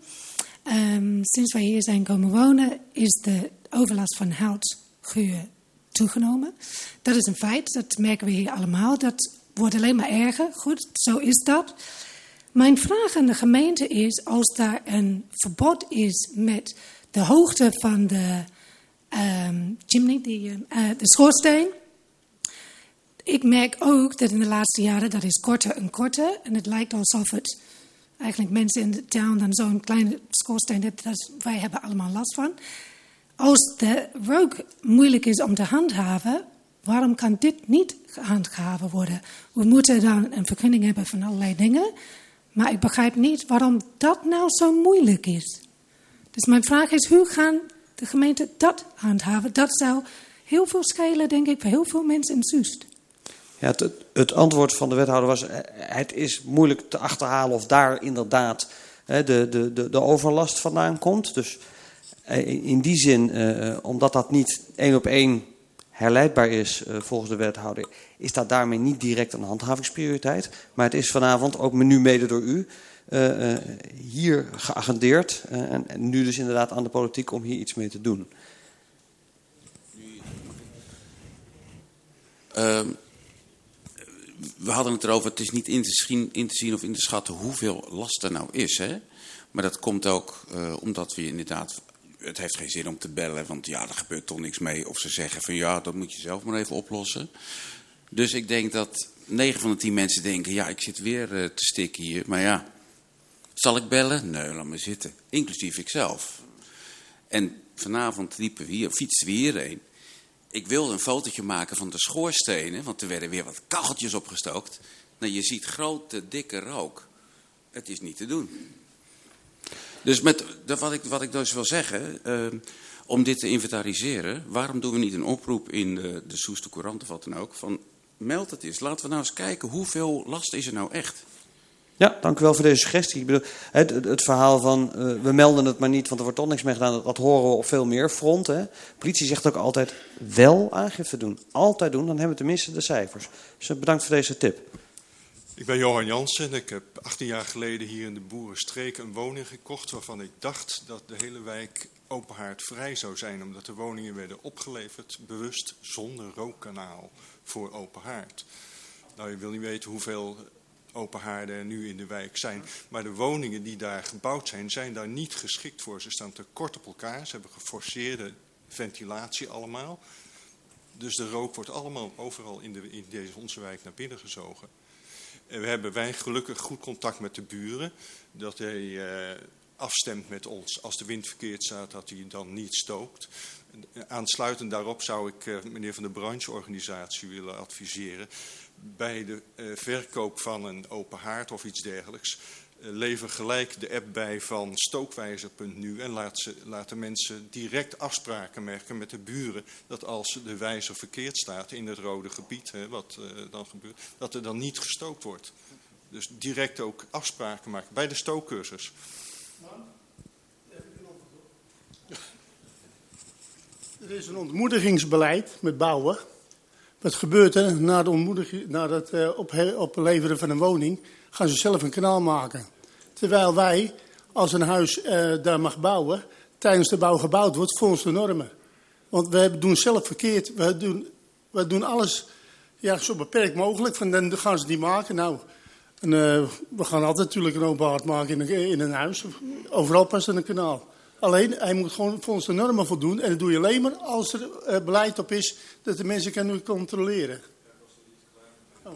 Speaker 24: Um, sinds wij hier zijn komen wonen is de overlast van houtgeur toegenomen. Dat is een feit, dat merken we hier allemaal. Dat wordt alleen maar erger. Goed, zo is dat. Mijn vraag aan de gemeente is: als daar een verbod is met de hoogte van de um, chimney, die, uh, de schoorsteen. Ik merk ook dat in de laatste jaren dat is korter en korter. En het lijkt alsof het eigenlijk mensen in de town dan zo'n kleine schoorsteen hebben. Wij hebben allemaal last van. Als de rook moeilijk is om te handhaven, waarom kan dit niet gehandhaven worden? We moeten dan een vergunning hebben van allerlei dingen. Maar ik begrijp niet waarom dat nou zo moeilijk is. Dus mijn vraag is, hoe gaan de gemeenten dat handhaven? Dat zou heel veel schelen, denk ik, voor heel veel mensen in Soest.
Speaker 1: Ja, het, antwoord van de wethouder was: eh, het is moeilijk te achterhalen of daar inderdaad de, de, de, de overlast vandaan komt. Dus in die zin, omdat dat niet één op één herleidbaar is volgens de wethouder, is dat daarmee niet direct een handhavingsprioriteit. Maar het is vanavond, ook nu mede door u, hier geagendeerd. en nu dus inderdaad aan de politiek om hier iets mee te doen.
Speaker 25: Uh, we hadden het erover, het is niet in te, zien, in te zien of in te schatten hoeveel last er nou is. Hè? Maar dat komt ook omdat we inderdaad, het heeft geen zin om te bellen, want ja, er gebeurt toch niks mee. Of ze zeggen van ja, dat moet je zelf maar even oplossen. Dus ik denk dat 9 van de 10 mensen denken, ja, ik zit weer uh, te stikken hier. Maar ja, zal ik bellen? Nee, laat me zitten. Inclusief ikzelf. En vanavond liepen we hier, fietsten we hierheen ik wilde een fotootje maken van de schoorstenen, want er werden weer wat kacheltjes opgestookt. Nou, je ziet grote, dikke rook. Het is niet te doen. Dus met, wat, ik, wat ik dus wil zeggen, uh, om dit te inventariseren, waarom doen we niet een oproep in de, de Soeste Courant of wat dan ook, van meld het eens. Laten we nou eens kijken hoeveel last is er nou echt.
Speaker 1: Ja, dank u wel voor deze suggestie. Ik bedoel, het, het verhaal van uh, we melden het maar niet, want er wordt toch niks mee gedaan. Dat, dat horen we op veel meer fronten. Politie zegt ook altijd wel aangifte doen. Altijd doen, dan hebben we tenminste de cijfers. Dus eh, bedankt voor deze tip.
Speaker 26: Ik ben Johan Jansen. Ik heb 18 jaar geleden hier in de Boerenstreek een woning gekocht waarvan ik dacht dat de hele wijk openhaardvrij zou zijn. Omdat de woningen werden opgeleverd, bewust zonder rookkanaal voor open haard. Nou, je wil niet weten hoeveel open haarden nu in de wijk zijn. Maar de woningen die daar gebouwd zijn, zijn daar niet geschikt voor. Ze staan te kort op elkaar. Ze hebben geforceerde ventilatie allemaal. Dus de rook wordt allemaal overal in, de, in deze onze wijk naar binnen gezogen. We hebben wij gelukkig goed contact met de buren. Dat hij uh, afstemt met ons. Als de wind verkeerd staat, dat hij dan niet stookt. Aansluitend daarop zou ik uh, meneer van de brancheorganisatie willen adviseren bij de verkoop van een open haard of iets dergelijks. Lever gelijk de app bij van stookwijzer.nu en laat, ze, mensen direct afspraken merken met de buren. Dat als de wijzer verkeerd staat in het rode gebied, hè, wat uh, dan gebeurt, dat er dan niet gestookt wordt. Dus direct ook afspraken maken bij de stookcursus.
Speaker 12: Er is een ontmoedigingsbeleid met bouwen. Wat gebeurt er? Na, de na het uh, opleveren van een woning gaan ze zelf een kanaal maken. Terwijl wij, als een huis uh, daar mag bouwen, tijdens de bouw gebouwd wordt volgens de normen. Want we doen zelf verkeerd. We doen, we doen alles ja, zo beperkt mogelijk. Van dan gaan ze die maken. Nou, en, uh, we gaan altijd natuurlijk een openbaar maken in een, in een huis. Overal past een kanaal. Alleen, hij moet gewoon volgens de normen voldoen. En dat doe je alleen maar als er uh, beleid op is dat de mensen kunnen controleren.
Speaker 26: Oh.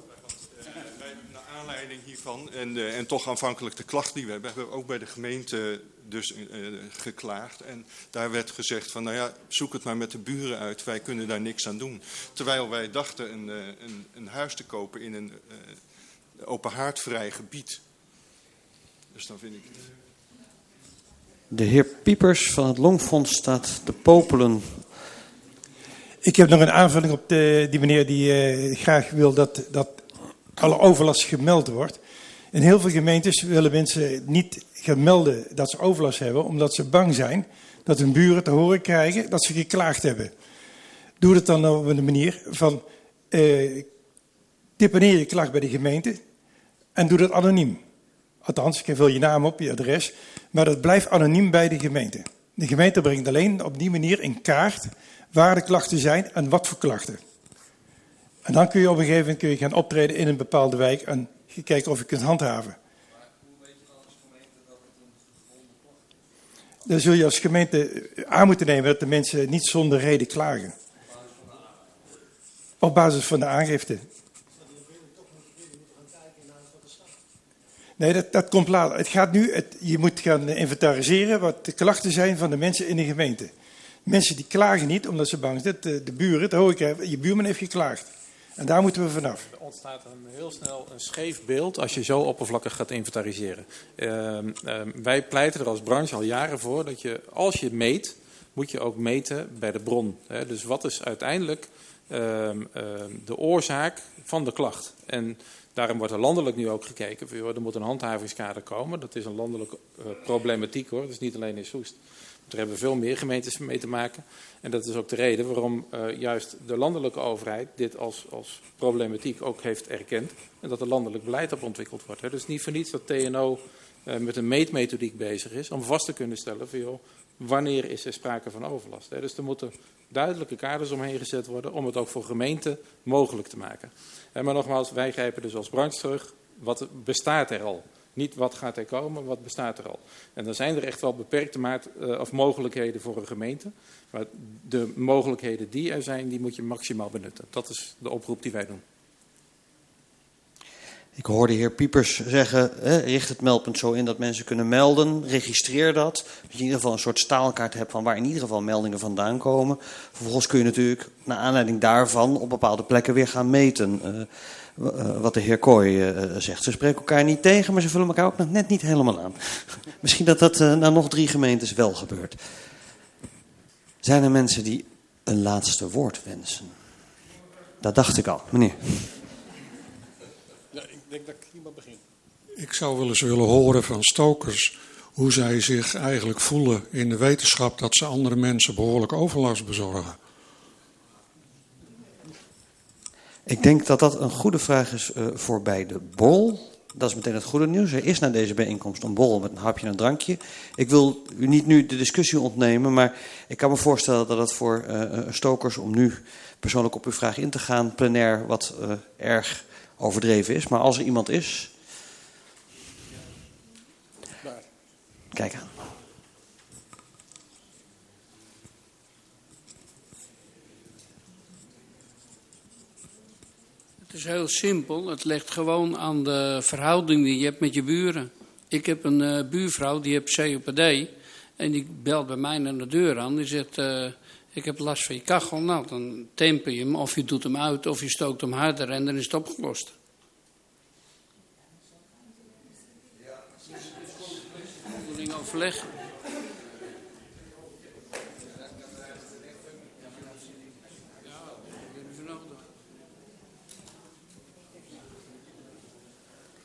Speaker 26: Naar aanleiding hiervan, en, uh, en toch aanvankelijk de klacht die we hebben, hebben we ook bij de gemeente dus uh, geklaagd. En daar werd gezegd van, nou ja, zoek het maar met de buren uit, wij kunnen daar niks aan doen. Terwijl wij dachten een, een, een huis te kopen in een open haardvrij gebied. Dus dan vind ik het...
Speaker 1: De heer Piepers van het Longfonds staat te popelen.
Speaker 5: Ik heb nog een aanvulling op de, die meneer die uh, graag wil dat, dat alle overlast gemeld wordt. In heel veel gemeentes willen mensen niet gaan melden dat ze overlast hebben, omdat ze bang zijn dat hun buren te horen krijgen dat ze geklaagd hebben. Doe het dan op een manier van uh, deponeer je klacht bij de gemeente en doe dat anoniem. Althans, ik vul je naam op, je adres. Maar dat blijft anoniem bij de gemeente. De gemeente brengt alleen op die manier in kaart waar de klachten zijn en wat voor klachten. En dan kun je op een gegeven moment kun je gaan optreden in een bepaalde wijk en kijken of je kunt handhaven. Dan zul je als gemeente aan moeten nemen dat de mensen niet zonder reden klagen. Op basis van de aangifte. Nee, dat, dat komt later. Het gaat nu, het, je moet gaan inventariseren wat de klachten zijn van de mensen in de gemeente. Mensen die klagen niet omdat ze bang zijn. De, de buren, dat hoor ik, je buurman heeft geklaagd. En daar moeten we vanaf.
Speaker 10: Er ontstaat een, heel snel een scheef beeld als je zo oppervlakkig gaat inventariseren. Uh, uh, wij pleiten er als branche al jaren voor dat je, als je meet, moet je ook meten bij de bron. Dus wat is uiteindelijk ehm, ehm, de oorzaak van de klacht. En daarom wordt er landelijk nu ook gekeken. Er moet een handhavingskader komen. Dat is een landelijke eh, problematiek hoor. Dat is niet alleen in Soest. Er hebben veel meer gemeentes mee te maken. En dat is ook de reden waarom eh, juist de landelijke overheid dit als, als problematiek ook heeft erkend. En dat er landelijk beleid op ontwikkeld wordt. Hè. Dus niet voor niets dat TNO eh, met een meetmethodiek bezig is om vast te kunnen stellen van joh, wanneer is er sprake van overlast. Hè. Dus er moeten duidelijke kaders omheen gezet worden om het ook voor gemeenten mogelijk te maken. En maar nogmaals, wij grijpen dus als branche terug. Wat bestaat er al? Niet wat gaat er komen, wat bestaat er al. En dan zijn er echt wel beperkte maat, uh, of mogelijkheden voor een gemeente. Maar de mogelijkheden die er zijn, die moet je maximaal benutten. Dat is de oproep die wij doen.
Speaker 1: Ik hoorde de heer Piepers zeggen, hè, richt het meldpunt zo in dat mensen kunnen melden. Registreer dat. Dat je in ieder geval een soort staalkaart hebt van waar in ieder geval meldingen vandaan komen. Vervolgens kun je natuurlijk naar aanleiding daarvan op bepaalde plekken weer gaan meten. Uh, wat de heer Kooi uh, zegt. Ze spreken elkaar niet tegen, maar ze vullen elkaar ook nog net niet helemaal aan. Misschien dat dat na nog drie gemeentes wel gebeurt. Zijn er mensen die een laatste woord wensen? Dat dacht ik al, meneer.
Speaker 7: Ja, ik denk dat ik hiermee begin. Ik zou wel eens willen horen van stokers hoe zij zich eigenlijk voelen in de wetenschap dat ze andere mensen behoorlijk overlast bezorgen.
Speaker 1: Ik denk dat dat een goede vraag is uh, voor bij de bol. Dat is meteen het goede nieuws. Er is na deze bijeenkomst een borrel met een hapje en een drankje. Ik wil u niet nu de discussie ontnemen, maar ik kan me voorstellen dat het voor uh, stokers om nu persoonlijk op uw vraag in te gaan, plenair wat erg overdreven is. Maar als er iemand is. Kijk aan.
Speaker 27: Is heel simpel. Het ligt gewoon aan de verhouding die je hebt met je buren. Ik heb een uh, buurvrouw die heeft COPD. En die belt bij mij naar de deur aan. Die zegt, uh, ik heb last van je kachel. Nou, dan temper je hem of je doet hem uit of je stookt hem harder en dan is het opgelost. Onderling overleg.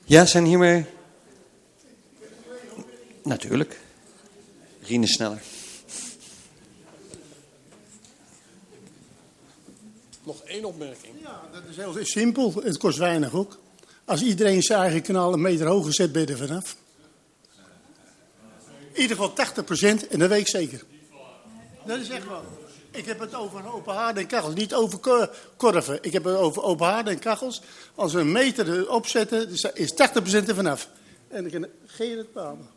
Speaker 1: Ja, zijn hiermee. Natuurlijk. Rien is sneller.
Speaker 12: Nog één opmerking. Ja, dat is heel simpel. Het kost weinig ook. Als iedereen zijn eigen kanaal een meter hoger zet, ben je er vanaf. In ieder geval 80% en dat weet ik zeker. Dat is echt wel. Ik heb het over open haarden en kachels, niet over korven. Ik heb het over open haarden en kachels. Als we een meter opzetten, is 80% er vanaf. En dan kan geen het bepalen.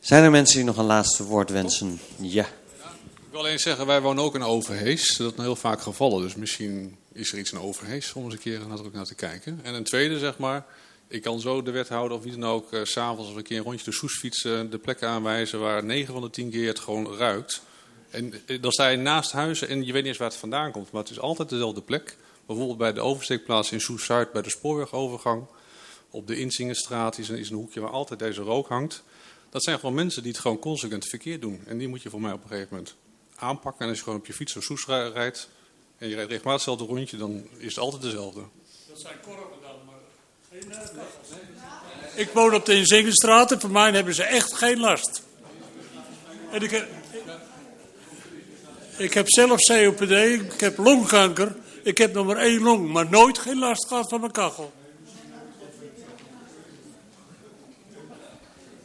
Speaker 1: Zijn er mensen die nog een laatste woord wensen? Ja.
Speaker 22: Ik wil alleen zeggen, wij wonen ook in Overhees. Dat is heel vaak gevallen, dus misschien is er iets in Overhees om eens een keer nadrukkelijk naar te kijken. En een tweede, zeg maar, ik kan zo de wethouder of wie dan ook, uh, s'avonds of een keer een rondje de soes fietsen, de plekken aanwijzen waar 9 van de 10 keer het gewoon ruikt. En uh, dan sta je naast huizen en je weet niet eens waar het vandaan komt, maar het is altijd dezelfde plek. Bijvoorbeeld bij de oversteekplaats in Soes-Zuid, bij de spoorwegovergang. Op de Inzingenstraat is een, een hoekje waar altijd deze rook hangt. Dat zijn gewoon mensen die het gewoon consequent verkeerd doen. En die moet je voor mij op een gegeven moment aanpakken. En als je gewoon op je fiets zo soes rijdt en je rijdt regelmatig hetzelfde rondje, dan is het altijd dezelfde.
Speaker 28: Dat zijn korven dan, maar geen uh, kachels. Ik woon op de Inzingenstraat en voor mij hebben ze echt geen last. En ik heb, ik heb zelf COPD, ik heb longkanker. Ik heb nog maar één long, maar nooit geen last gehad van mijn kachel.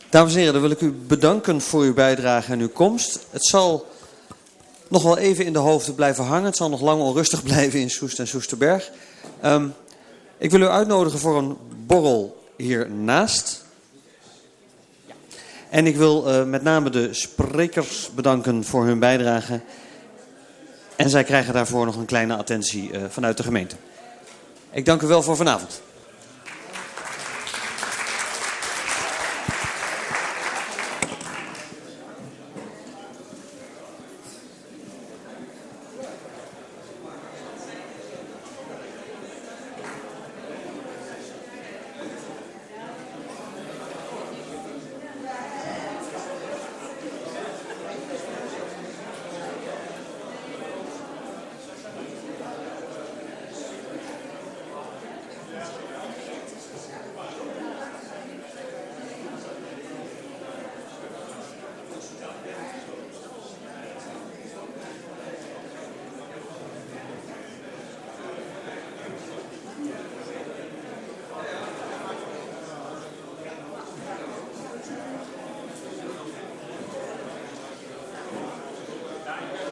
Speaker 1: Dames en heren, dan wil ik u bedanken voor uw bijdrage en uw komst. Het zal nog wel even in de hoofden blijven hangen. Het zal nog lang onrustig blijven in Soest en Soesterberg. Um, ik wil u uitnodigen voor een borrel hiernaast. En ik wil uh, met name de sprekers bedanken voor hun bijdrage. En zij krijgen daarvoor nog een kleine attentie uh, vanuit de gemeente. Ik dank u wel voor vanavond.